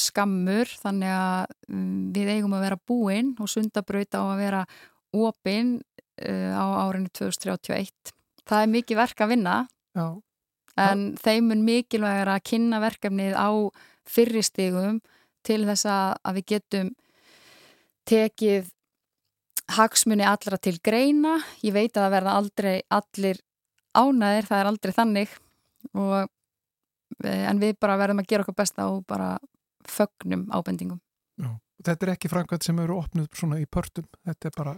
skammur þannig að mm, við eigum að vera búinn og sundabraut á að vera opinn uh, á árinu 2031. Það er mikið verk að vinna Já. en Já. þeim er mikilvægur að kynna verkefnið á fyrristegum til þess að við getum tekið hagsmunni allra til greina. Ég veit að það verða aldrei allir ánæðir, það er aldrei þannig og, eh, en við bara verðum að gera okkur besta og bara fögnum ábendingum. Já. Þetta er ekki framkvæmt sem eru opnuð svona í pörtum, þetta er bara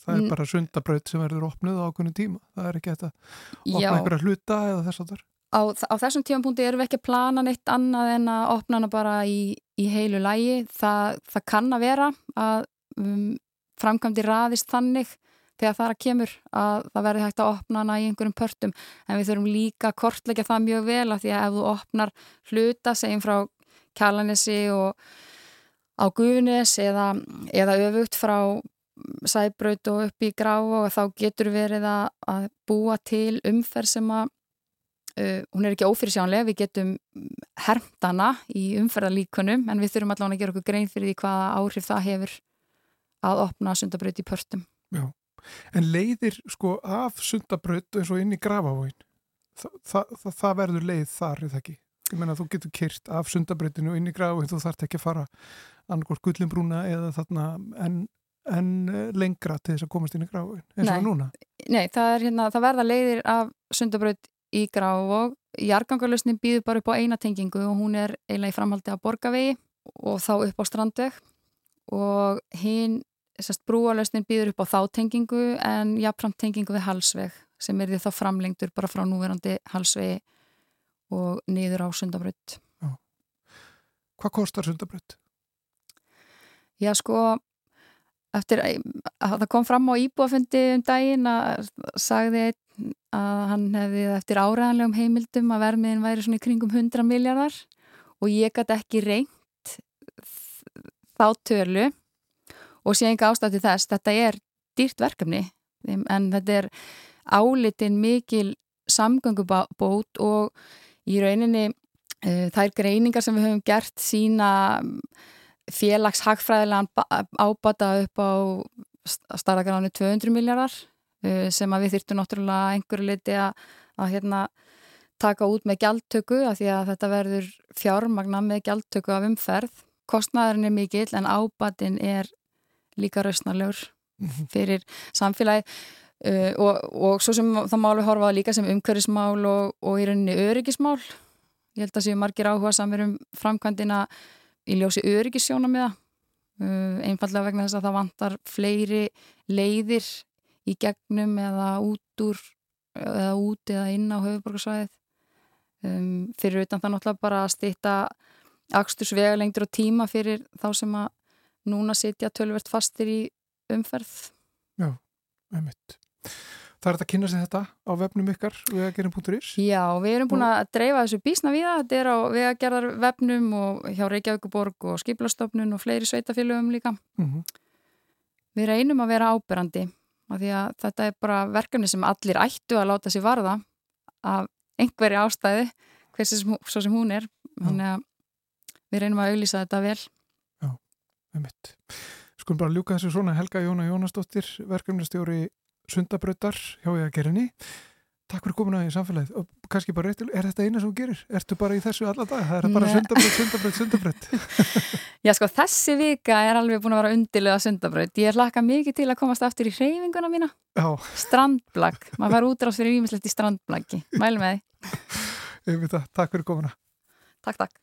það er Mm. bara sundabraut sem verður opnuð á ákveðinu tíma, það er ekki þetta opna einhverja hluta eða þess að það á, á þessum tímapunkti erum við ekki að plana neitt annað en að opna hana bara í, í heilu lægi. Það, það kann að vera að um, framkvæmdi raðist þannig þegar það að kemur að það verði hægt að opna hana í einhverjum pörtum. En við þurfum líka að kortleggja það mjög vel af því að ef þú opnar hluta segjum frá Kjalanesi og á Guðunis eða, eða öfugt frá Sæbraut og upp í Gráa og þá getur verið að, að búa til umferð sem að Uh, hún er ekki ófyrirsjánlega, við getum hermt hana í umferðarlíkunum en við þurfum allavega að gera okkur grein fyrir því hvaða áhrif það hefur að opna sundabraut í pörtum. Já, en leiðir sko af sundabraut eins og inn í grafavóin Þa, það, það, það verður leið þar, er það ekki? Ég menna þú getur kyrt af sundabrautinu inn í grafavóin, þú þarft ekki að fara annarkort gullimbrúna eða þarna en, en lengra til þess að komast inn í grafavóin, eins og núna Nei, það, hérna, það verða leiðir af sundabraut í Grávog. Jargangarlausnin býður bara upp á eina tengingu og hún er eiginlega í framhaldi af borgavegi og þá upp á strandveg og hinn, þessast brúalausnin býður upp á þá tengingu en jafnframt tengingu við halsveg sem er því þá framlengdur bara frá núverandi halsvegi og niður á sundabraut. Hvað kostar sundabraut? Já, sko, eftir að það kom fram á íbúafundi um daginn að sagði að hann hefði eftir áræðanlegum heimildum að vermiðin væri svona í kringum 100 miljardar og ég gæti ekki reynt þá tölu og sé enga ástætti þess, þetta er dýrt verkefni en þetta er álitin mikil samgöngubót og í rauninni uh, þær greiningar sem við höfum gert sína félags hagfræðilegan ábata upp á starðagránu 200 miljardar uh, sem að við þyrtum náttúrulega einhverju liti að, að hérna, taka út með gjaldtöku af því að þetta verður fjármagna með gjaldtöku af umferð. Kostnæðurinn er mikill en ábatin er líka rausnarlegur fyrir samfélagi uh, og, og svo sem það málu horfaða líka sem umhverfismál og, og í rauninni öryggismál. Ég held að séu margir áhuga samir um framkvæmdina í ljósi það. Uh, einfallega vegna þess að það vantar fleiri leiðir í gegnum eða út úr eða út eða inn á höfuborgarsvæðið. Um, fyrir utan það náttúrulega bara að stýtta axtursvega lengdur og tíma fyrir þá sem að núna sitja tölvert fastir í umferð. Já, einmitt. Það er þetta að kynna sig þetta á vefnum ykkar vegagerðin.is? Já, við erum búin að dreifa þessu bísna við það. Þetta er á vegagerðar vefnum og hjá Reykjavíkuborg og Skiplastofnun og fleiri sveitafélögum líka. Mm -hmm. Við reynum að vera áberandi af því að þetta er bara verkefni sem allir ættu að láta sér varða af einhverju ástæði, hversi sem, svo sem hún er. Þannig að við reynum að auðlýsa þetta vel. Já, einmitt. Skulum bara ljúka þessu svona Helga Jóna Jónasdóttir, verkefnistjóri Sundabrautar hjá ég að gerinni. Takk fyrir komuna í samfélagið og kannski bara réttilega, er þetta eina sem þú gerir? Ertu bara í þessu alla dag? Það er bara Nei. sundabraut, sundabraut, sundabraut. [laughs] Já sko, þessi vika er alveg búin að vera undilega sundabraut. Ég hlakka mikið til að komast aftur í hreyfinguna mína. Já, Strandblag. Maður fær útrás fyrir ímislegt í strandblagi. Mælum með því. Takk fyrir komuna. Takk, takk.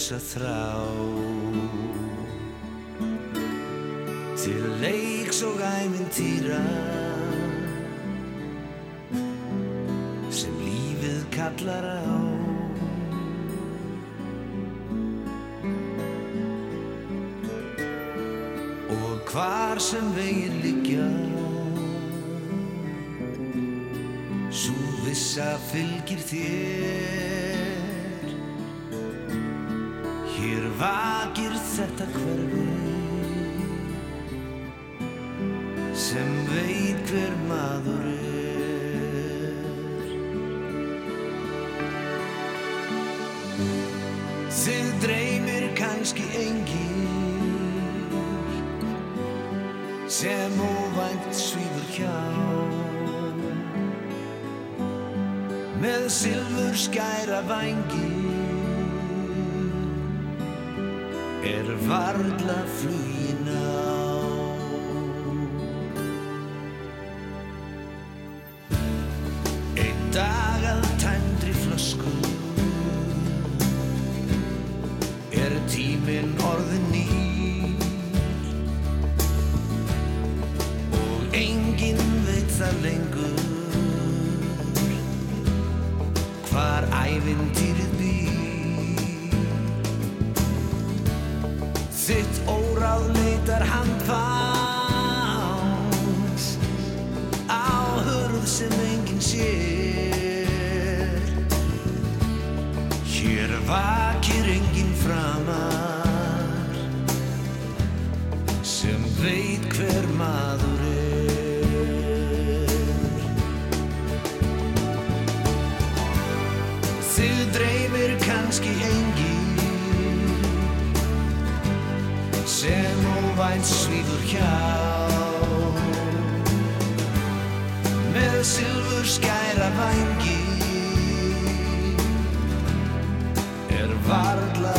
Endalausa þrá. Til leiks og æmintýra sem lífið kallar á. Og hvar sem vegir liggja Sú vissa fylgir þér Hér vakir þetta hverfi sem veit hver maður er. Þið dreymir kannski engir sem óvænt svífur hjá með silfur skæra vangi er varla flugin sem óvænt svíður hjá. Með silfur skæra vangi er varla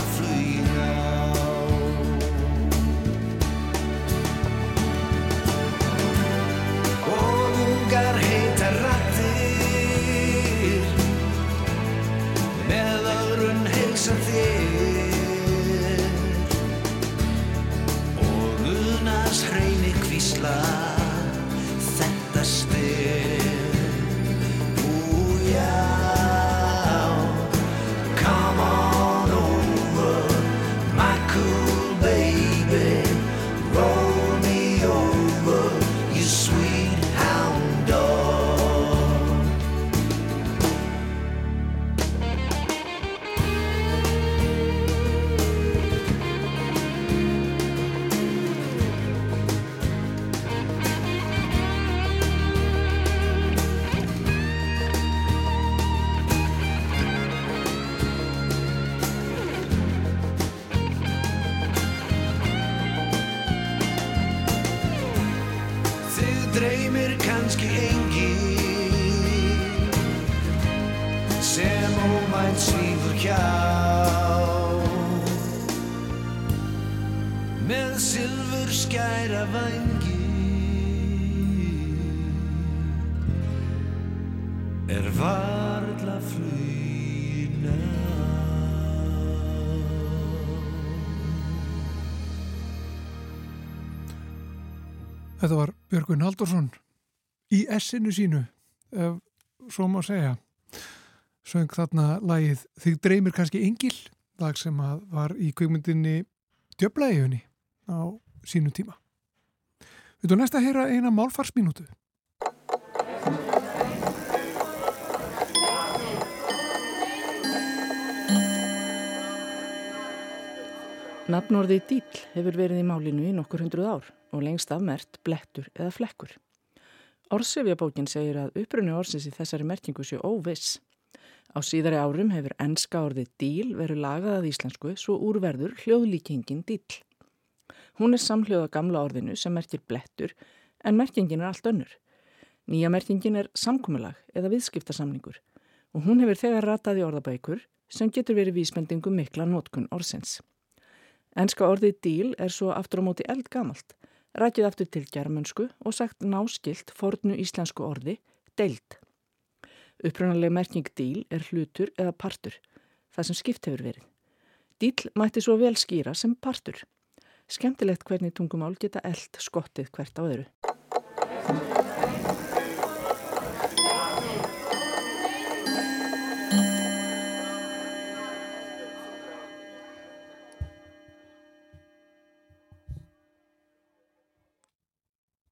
Þetta var Björgvin Haldursson í essinu sínu, ef svo má segja. Söng þarna lagið Þig dreymir kannski engil, lag sem var í kveikmyndinni Djöblaðiðunni á sínu tíma. Við þú næst að heyra eina málfarsminútu. Nafnorðið dýll hefur verið í málinu í nokkur hundruð ár og lengst afmert blettur eða flekkur. Orsefjabókin segir að upprunni orsins í þessari merkingu sé óviss. Á síðari árum hefur enska orðið díl verið lagað að íslensku svo úrverður hljóðlíkingin díll. Hún er samhljóða gamla orðinu sem merkir blettur en merkingin er allt önnur. Nýja merkingin er samkomilag eða viðskiptasamningur og hún hefur þegar ratað í orðabækur sem getur verið vísbendingu mikla nótkun orðsins. Enska orðið díl er svo aftur á móti eldgamalt, rækjuð aftur til germansku og sagt náskilt fornu íslensku orði deild. Upprunalega merking díl er hlutur eða partur, það sem skipt hefur verið. Díl mætti svo vel skýra sem partur. Skemmtilegt hvernig tungumál geta eld skottið hvert á öðru.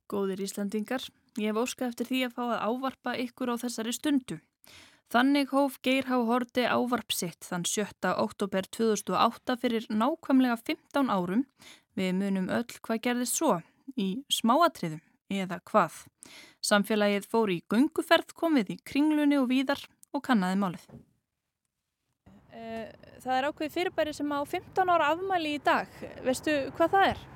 Góðir Íslandingar, ég hef óskað eftir því að fá að ávarpa ykkur á þessari stundu. Þannig hóf Geir Há Horti ávarp sitt þann 7. oktober 2008 fyrir nákvæmlega 15 árum. Við munum öll hvað gerðist svo í smáatriðum eða hvað. Samfélagið fór í gunguferð, komið í kringlunni og víðar og kannaði málið. Eh, það er ákveð fyrirbæri sem á 15 ára afmæli í dag. Veistu hvað það er?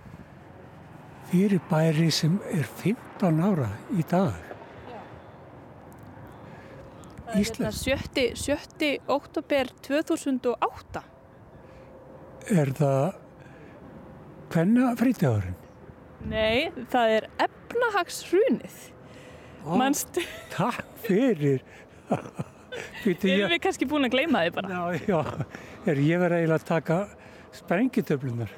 Fyrirbæri sem er 15 ára í dag. Íslands. þetta 7. 7. oktober 2008. Er það hvenna frítagurinn? Nei, það er efnahagshrunið. Manst, Takk fyrir. [laughs] Býtu erum við kannski búin að gleyma þið bara? já, já, er ég verið að taka sprengitöflunar?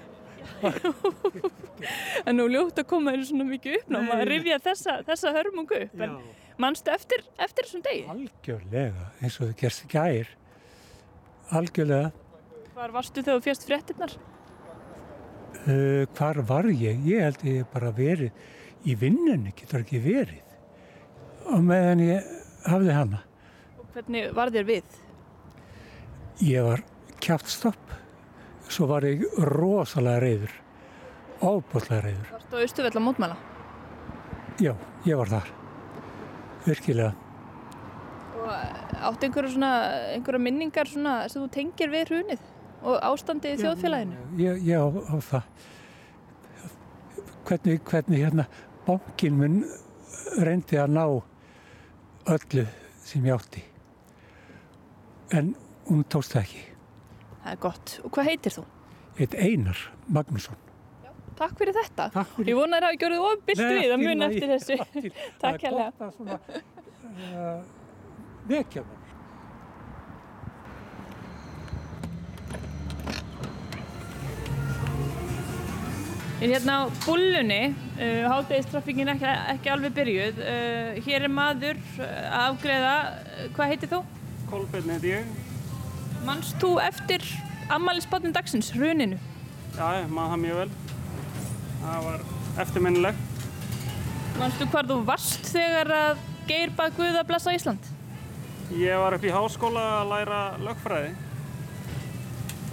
[laughs] En nú ljótt að koma þér svona mikið upp Nei. maður rifja þessa, þessa hörmungu upp. En manstu eftir, eftir þessum degi? Algjörlega, eins og það gerst ekki ær. Algjörlega. Hvar varstu þegar þú fjast fréttinnar? Uh, hvar var ég? Ég held ég bara verið í vinnunni, getur ekki verið. Og meðan ég hafði hana. Og hvernig var þér við? Ég var kjáttstopp, svo var ég rosalega reyður, óbúslega reyður. Varstu á Östuvell að mótmæla? Já, ég var þar, virkilega. Og áttu einhverja svona, einhverja minningar svona sem þú tengir við hrunið og ástandið í þjóðfélaginu? Ég, ég á, það. Hvernig, hvernig hérna bankin minn reyndi að ná öllu sem ég átti. En hún tókst það ekki. Það er gott. Og hvað heitir þú? Eitt Einar Magnússon. Takk fyrir þetta. Takk fyrir. Ég vona þér hafi gjörðið ofbilt við að muna eftir þessu. allt í- Takk [laughs] Það er gott að svona uh, vekja mér. En hérna á bullunni, uh, hátegistraffingin ekki, ekki alveg byrjuð, uh, hér er maður uh, að afgreða, uh, hvað heitir þú? Kolbeinn heiti ég. Manst þú eftir ammælisbátnum dagsins, hruninu? Já, ég maður það mjög vel. Það var eftirminnilegt. Manstu hvar þú varst þegar að Geir bað Guð að blessa Ísland? Ég var upp í háskóla að læra lögfræði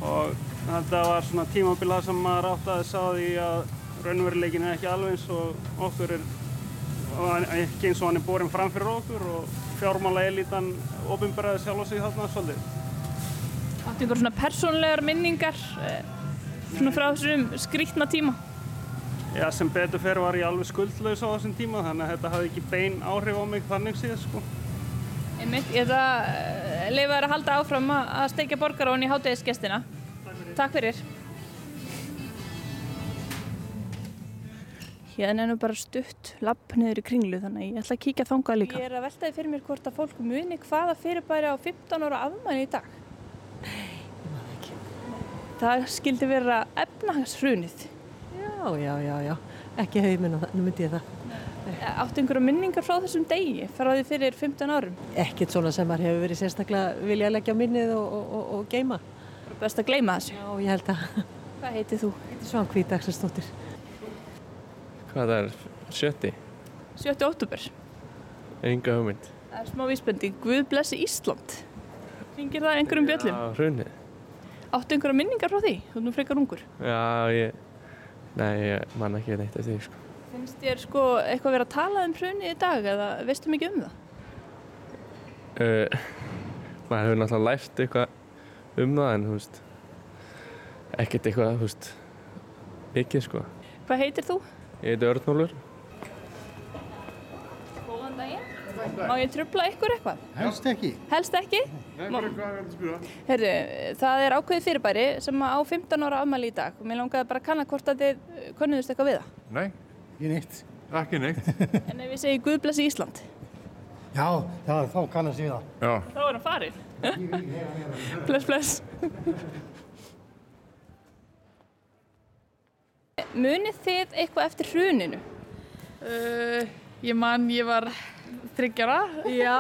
og þetta var svona tímabilið sem maður átt að sá því að raunveruleikin er ekki alveg eins og okkur er ekki eins og hann er borin fram fyrir okkur og fjármála elítan ofinberaði sjálf og sig þarna svolítið. Áttu einhver svona persónlegar minningar uh, svona frá þessum skrítna tíma? Já, sem betur fer var ég alveg skuldlaus á þessum tíma þannig að þetta hafði ekki bein áhrif á mig þannig síðan sko. Einmitt, ég ætla að leifa þér að halda áfram að að steikja borgarón í hátegisgestina. Takk fyrir. Hérna er nú bara stutt lapp niður í kringlu þannig að ég ætla að kíkja þangað líka. Ég er að veltaði fyrir mér hvort að fólk muni hvaða fyrirbæri á 15 ára afmæli í dag. Það skildi vera efnahagshrunið. Já, já, já, já. Ekki hauminn og þannig myndi ég það. Áttu einhverja minningar frá þessum degi, frá því fyrir 15 árum? Ekkert svona sem maður hefur verið sérstaklega vilja að leggja á minnið og, og, og, og geima. Best að gleyma þessu. Já, ég held að. Hvað heitir þú? Sván Kvítaksastóttir. Hvað það er? Sjötti? 7. óttúber. Enga hugmynd. Það er smá vísbending. Guð blessi Ísland. Ringir það einhverjum bjöllum? Já, hrunið. Áttu einhverja minningar frá því? Þú er nú frekar ungur. Já, ég... Nei, ég man ekki neitt eftir því, sko. Finnst þér sko eitthvað verið að tala um hrunið í dag eða veistu mikið um það? Uh, maður hefur náttúrulega lært eitthvað um það, en þú veist... Ekkert eitthvað, þú veist... Ekki, sko. Hvað heitir þú? Ég heiti Örnólfur. Góðan daginn. Má ég trubla ykkur eitthvað? Helst ekki. Helst ekki? Nei, fyrir hvað er þetta að spyrja? Herru, það er ákveðið fyrirbæri sem á 15 ára afmæli í dag og mér langaði bara að kanna hvort að þið kunnuðust eitthvað við það. Nei, ekki neitt. Ekki neitt. En ef ég segi Guð blessi Ísland, Já, já, þá kannast ég við það. Já. þá er hann farin. bless, bless. Munið þið eitthvað eftir hruninu? Uh, ég man, ég var þryggjara. Já,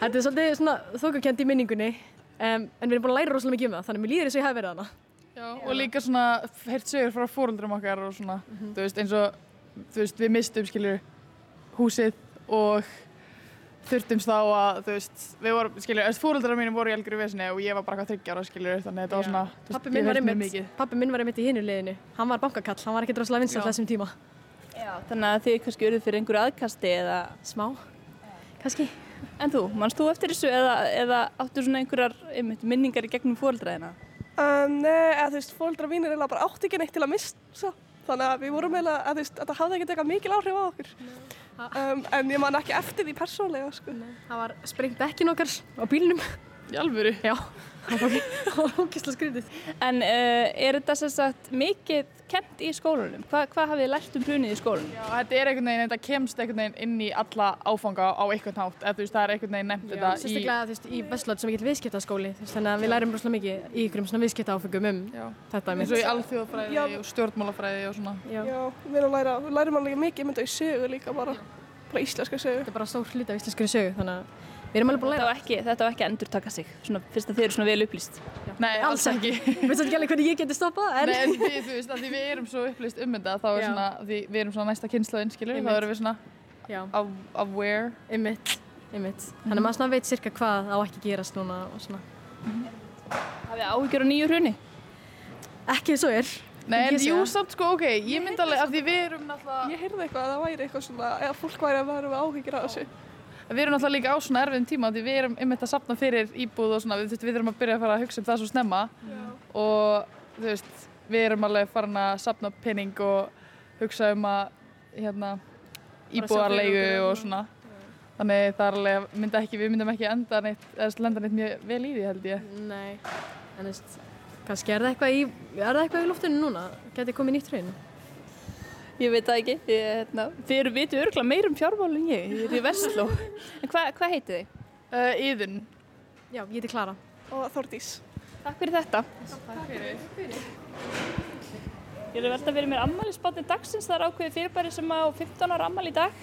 þetta er svolítið svona þókakjönd í minningunni um, en við erum búin að læra rosalega mikið um það þannig að mér líður eins og ég hef verið. Já, og líka svona heyrt sögur frá fóröldrum okkar og svona, þú veist, eins og, þú veist, við mistum, skiljur, húsið og þurftumst þá að, þú veist, við vorum, skiljur, þess fóröldrar mínum voru í algjöru vesinni og ég var bara hvað þryggjára, skiljur, þannig að þetta var svona, þú veist, Pappi ég minn var einmitt, mikið. pappi minn var einmitt í hinu liðinu. Hann var bankakall, hann var ekki droslega vinsall þessum tíma. Já, þannig að þið kannski eruð fyrir einhverju aðkasti eða... Smá, kannski. En þú, mannst þú eftir þessu eða, eða áttu svona einhverjar einmitt, minningar í gegnum fóreldraðina? Um, nei, eða þú veist, fóldra mínir eiginlega bara átti ekki neitt til að missa. Þannig að við vorum eða þú veist, þetta hafði ekkert eitthvað mikil áhrif á okkur. Um, en ég man ekki eftir því persónlega, sko. Það var sprengt dekkin okkar á bílnum. Í alvöru? Já, [laughs] ógislega skrítið. En uh, er þetta sem sagt mikið kent í skólunum? Hva, hvað hafið þið lært um hrunið í skólunum? Já, þetta er einhvern veginn, þetta kemst einhvern veginn inn í alla áfanga á einhvern hátt, eða þú veist, það er einhvern veginn nefnt Já, þetta í... sérstaklega þú veist, í Vestlót sem ekki viðskiptaskóli, þú veist, þannig að við lærum rosalega mikið í ykkurum svona viðskipta áfengum um þetta. eins og í alþjóðfræði Já. og stjórnmálafræði og svona. Já. Já, við læra, við lærum alveg mikið er að við erum alveg búin að læra. þetta á ekki að endur taka sig, svona, fyrst að þið eru svona vel upplýst. Nei, alls ekki. Ég veist ekki alveg hvernig ég geti stoppað, en... Nei, en við, þú veist, að því við erum svo upplýst um þetta, þá er Já. svona, því við erum svona næsta kynslaðinn, skilur, þá erum við svona Já. aware. Þannig að maður svona veit cirka hvað á ekki gerast núna og svona. Hafið áhyggjur á nýju hruni? Ekki svo er. Nei, en jú, það. samt sko, ok, ég myndi alveg, af því við erum náttúrulega... Við erum náttúrulega líka á svona erfiðum tíma því við erum einmitt að sapna fyrir íbúð og svona, við, við erum að byrja að fara að hugsa um það svo snemma. Og þú veist, við erum alveg farin að sapna penning og hugsa um að hérna, okkur, og svona. Þannig það er alveg, myndi ekki, við myndum ekki enda neitt, eða lenda neitt mjög vel í því held ég. Nei, en þú veist, kannski er það eitthvað í, í luftinu núna? Geti komið nýtt hraun? Ég veit það ekki, ég, hérna, þið eru vitið örgulega meir um fjármál en ég, ég er í Vestló. En hvað hva heitið þið? Uh, Íðun. Já, ég heiti Klara. Og Þórdís. Takk fyrir þetta. Takk fyrir. Ég er að velta fyrir mér ammælisbátni dagsins, það er ákveðið fyrirbæri sem á 15 ára ammæli í dag.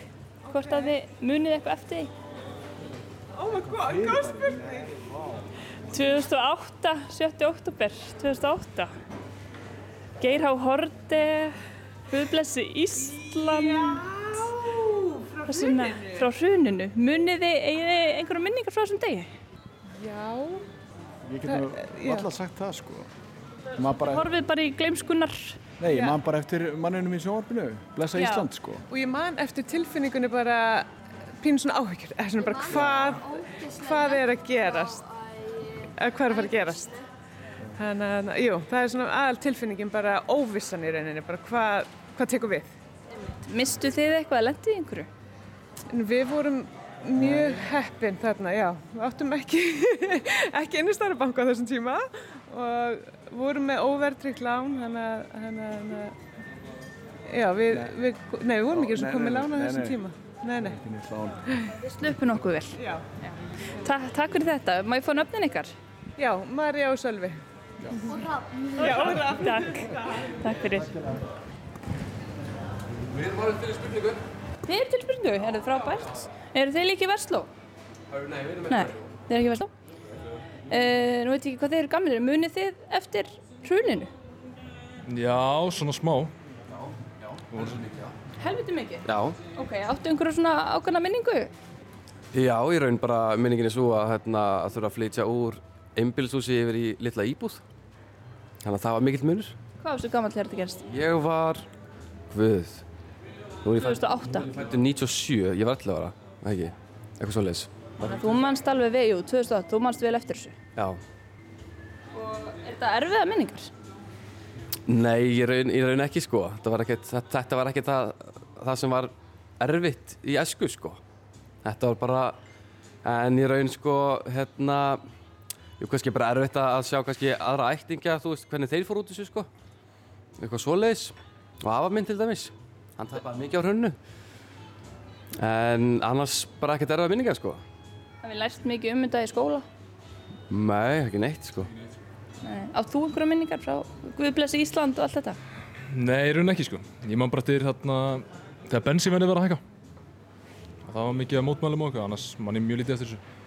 Hvort að þið munið eitthvað eftir því? Oh my god, góð spurning. 2008, 7. oktober 2008. Geir Há Horte, Guðblessi Ísland. Já, frá hruninu. Frá hruninu. Munið þið, eigið þið einhverju minningar frá þessum degi? Já. Ég get nú alltaf sagt það sko. Man bara, Horfið bara í gleimskunnar. nei, Já. man bara eftir mannunum í sjónvarpinu. Blessa Já. Ísland sko. Og ég man eftir tilfinningunni bara pínu svona áhyggjur, eða svona bara hvað, hvað er að gerast, eða hvað er að fara að gerast. Þannig að, jú, það er svona aðal tilfinningin bara óvissan í rauninni, bara hvað, hvað tekur við. Mistu þið eitthvað að lendi í einhverju? En við vorum mjög heppin þarna, já. Við áttum ekki, [laughs] ekki innistæra banka á þessum tíma og vorum með óvertryggt lán, þannig að, já, við, við, nei, við vorum ekki eins og komið lán á nei, þessum nei. tíma. Nei, nei. Ekki neitt lán. Þið sluppu nokkuð vel. Já. Ta takk fyrir þetta. Má ég fá nöfnin ykkar? Já, Marja og Sölvi. Já, og Rafn. Takk. Takk fyrir. Við erum alveg til spurningu. Þið eru til spurningu, er þið frábært? Eru þið líka í Versló? Nei, við erum Nei, þið eru ekki í Versló. Uh, nú veit ég ekki hvað þið eru gamlir. Munið þið eftir hruninu? Já, svona smá. Helviti mikið? Já. Ok, áttu einhverju svona ákvæmna minningu? Já, ég raun bara minningin er svo að, hérna, að þurfa að flytja úr einbilshúsi yfir í litla íbúð. Þannig að það var mikill munur. Hvað varstu gammal þegar þetta gerst? Ég var, hvað, nú er ég 2008. fættur 97, ég var 11 ára, ekki, eitthvað svo leiðis. Þú mannst alveg við, jú, 2008, þú mannst vel eftir þessu. Já. Er þetta erfiða minningar? Nei, ég raun, ég raun ekki sko. Var ekkert, þetta, var ekkert það, það sem var erfitt í esku sko. Þetta var bara, en ég raun sko, hérna, jú kannski bara erfitt að sjá kannski aðra ættingja, þú veist, hvernig þeir fór út þessu sko. Eitthvað svoleiðis. Og afa minn til dæmis. Hann tapaði mikið á hrunnu. En annars bara ekkert erfiða minningar sko. Það við lært mikið um þetta í skóla. Nei, ekki neitt sko. Nei. Átt þú einhverja minningar frá Guðblessi Ísland og allt þetta? Nei, í raun ekki sko. Ég man bara til þarna þegar bensínverðið var að hækka. Og það var mikið að mótmælum og okkur, annars man ég mjög lítið eftir þessu.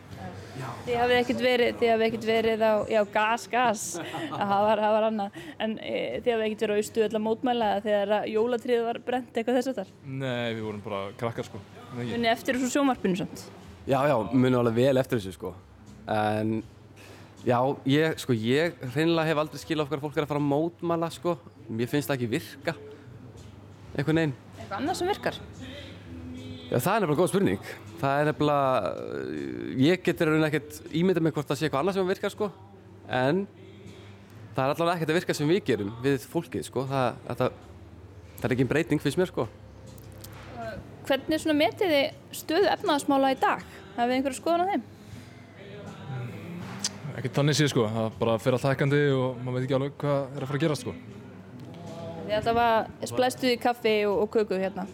Þið hafið ekkert verið, þið hafið ekkert verið á, já, gas, gas, [laughs] það var, það var annað, en e, þið hafið ekkert verið á austu öll að mótmæla þegar að jólatriðið var brent eitthvað þess að þar. Nei, við vorum bara krakkar sko. Munið eftir þessu sjónvarpinu samt. Já, já, munum alveg vel eftir þessu sko. En já, ég, sko, ég reynilega hef aldrei skilað okkar fólk er að fara að mótmæla sko. Mér finnst það ekki virka. Eitthvað neinn. Eitthvað annað sem virkar? Já, það er nefnilega góð spurning. Það er nefnilega, ég getur rauninlega ekkert ímyndað með hvort það sé eitthvað annað sem virkar sko. En það er allavega ekkert að virka sem við gerum við fólkið sko. Það, það, það er ekki einn breyting fyrst mér sko. Hvernig svona metið þið stöðu efnaðasmála í dag? Hafið þið einhverju skoðun á þeim? Ekki þannig séð sko, það bara fyrir allt hækkandi og maður veit ekki alveg hvað er að fara að gerast sko. Þið allavega splæstuð í kaffi og, og köku hérna,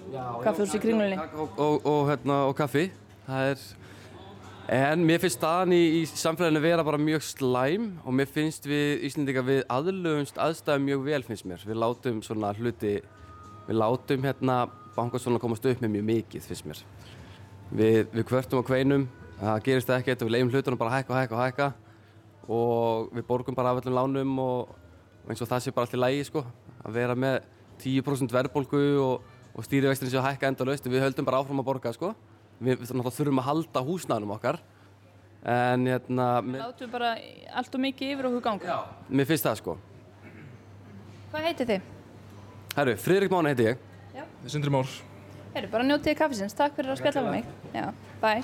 kaffihús í kringlunni. Og, og, hérna, og kaffi, það er, en mér finnst staðan í, í samfélaginu vera bara mjög slæm og mér finnst við Íslendinga við aðlöfumst aðstæðum mjög vel finnst mér. Við látum svona hluti, við látum hérna bankastólan komast upp með mjög mikið finnst mér. Við, við kvörtum og kveinum, það gerist ekkert og við leifum hlutunum bara að hækka og hækka og hækka og við borgum bara af öllum lánum og, og eins og það sé bara allt í lægi sko að vera með 10% verðbólgu og, og stýrivextin að hækka enda laust við höldum bara áfram að borga sko. Við, við þurfum að halda húsnæðunum okkar en hérna Látum bara allt og mikið yfir okkur ganga. Já. Mér finnst það sko. Hvað heitir þið? Herru, Friðrik Máni heiti ég. Já. Sindri Már. Herru, bara njótið kaffisins, takk fyrir að spjalla með mig. Já, bye.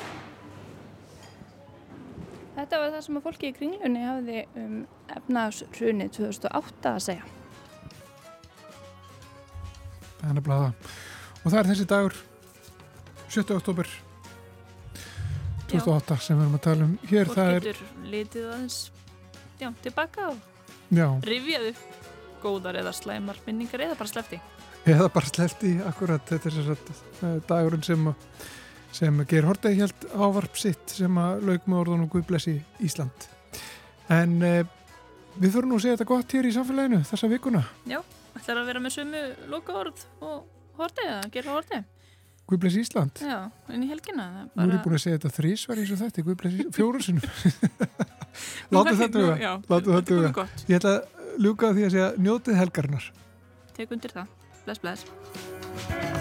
Þetta var það sem að fólki í kringlunni hafiði um efnaðsrunni 2008 að segja. Það er nefnilega það. Og það er þessi dagur, 7. oktober 2008 sem við erum að tala um hér. Fólk getur er... litið aðeins já, tilbaka og rifjaðu góðar eða slæmar minningar eða bara slefti. Eða bara slefti, akkurat. Þetta er þess að dagurinn sem sem Geir Hortegi held ávarp sitt sem að laug með orðunum Guðblessi Ísland. En eh, við þurfum nú að segja þetta gott hér í samfélaginu þessa vikuna. Já, ætlar að vera með sömu loka orð og Hortegi, að gera Hortegi. Guðblessi Ísland? Já, inn í helgina. Bara... Nú er ég búin að segja þetta þrísvar eins og þetta, Guðblessi fjóruðsynum. Látu þetta duga. Látu þetta duga. Ég ætla að ljúka því að segja njótið helgarnar. Tek undir það. Bless, bless.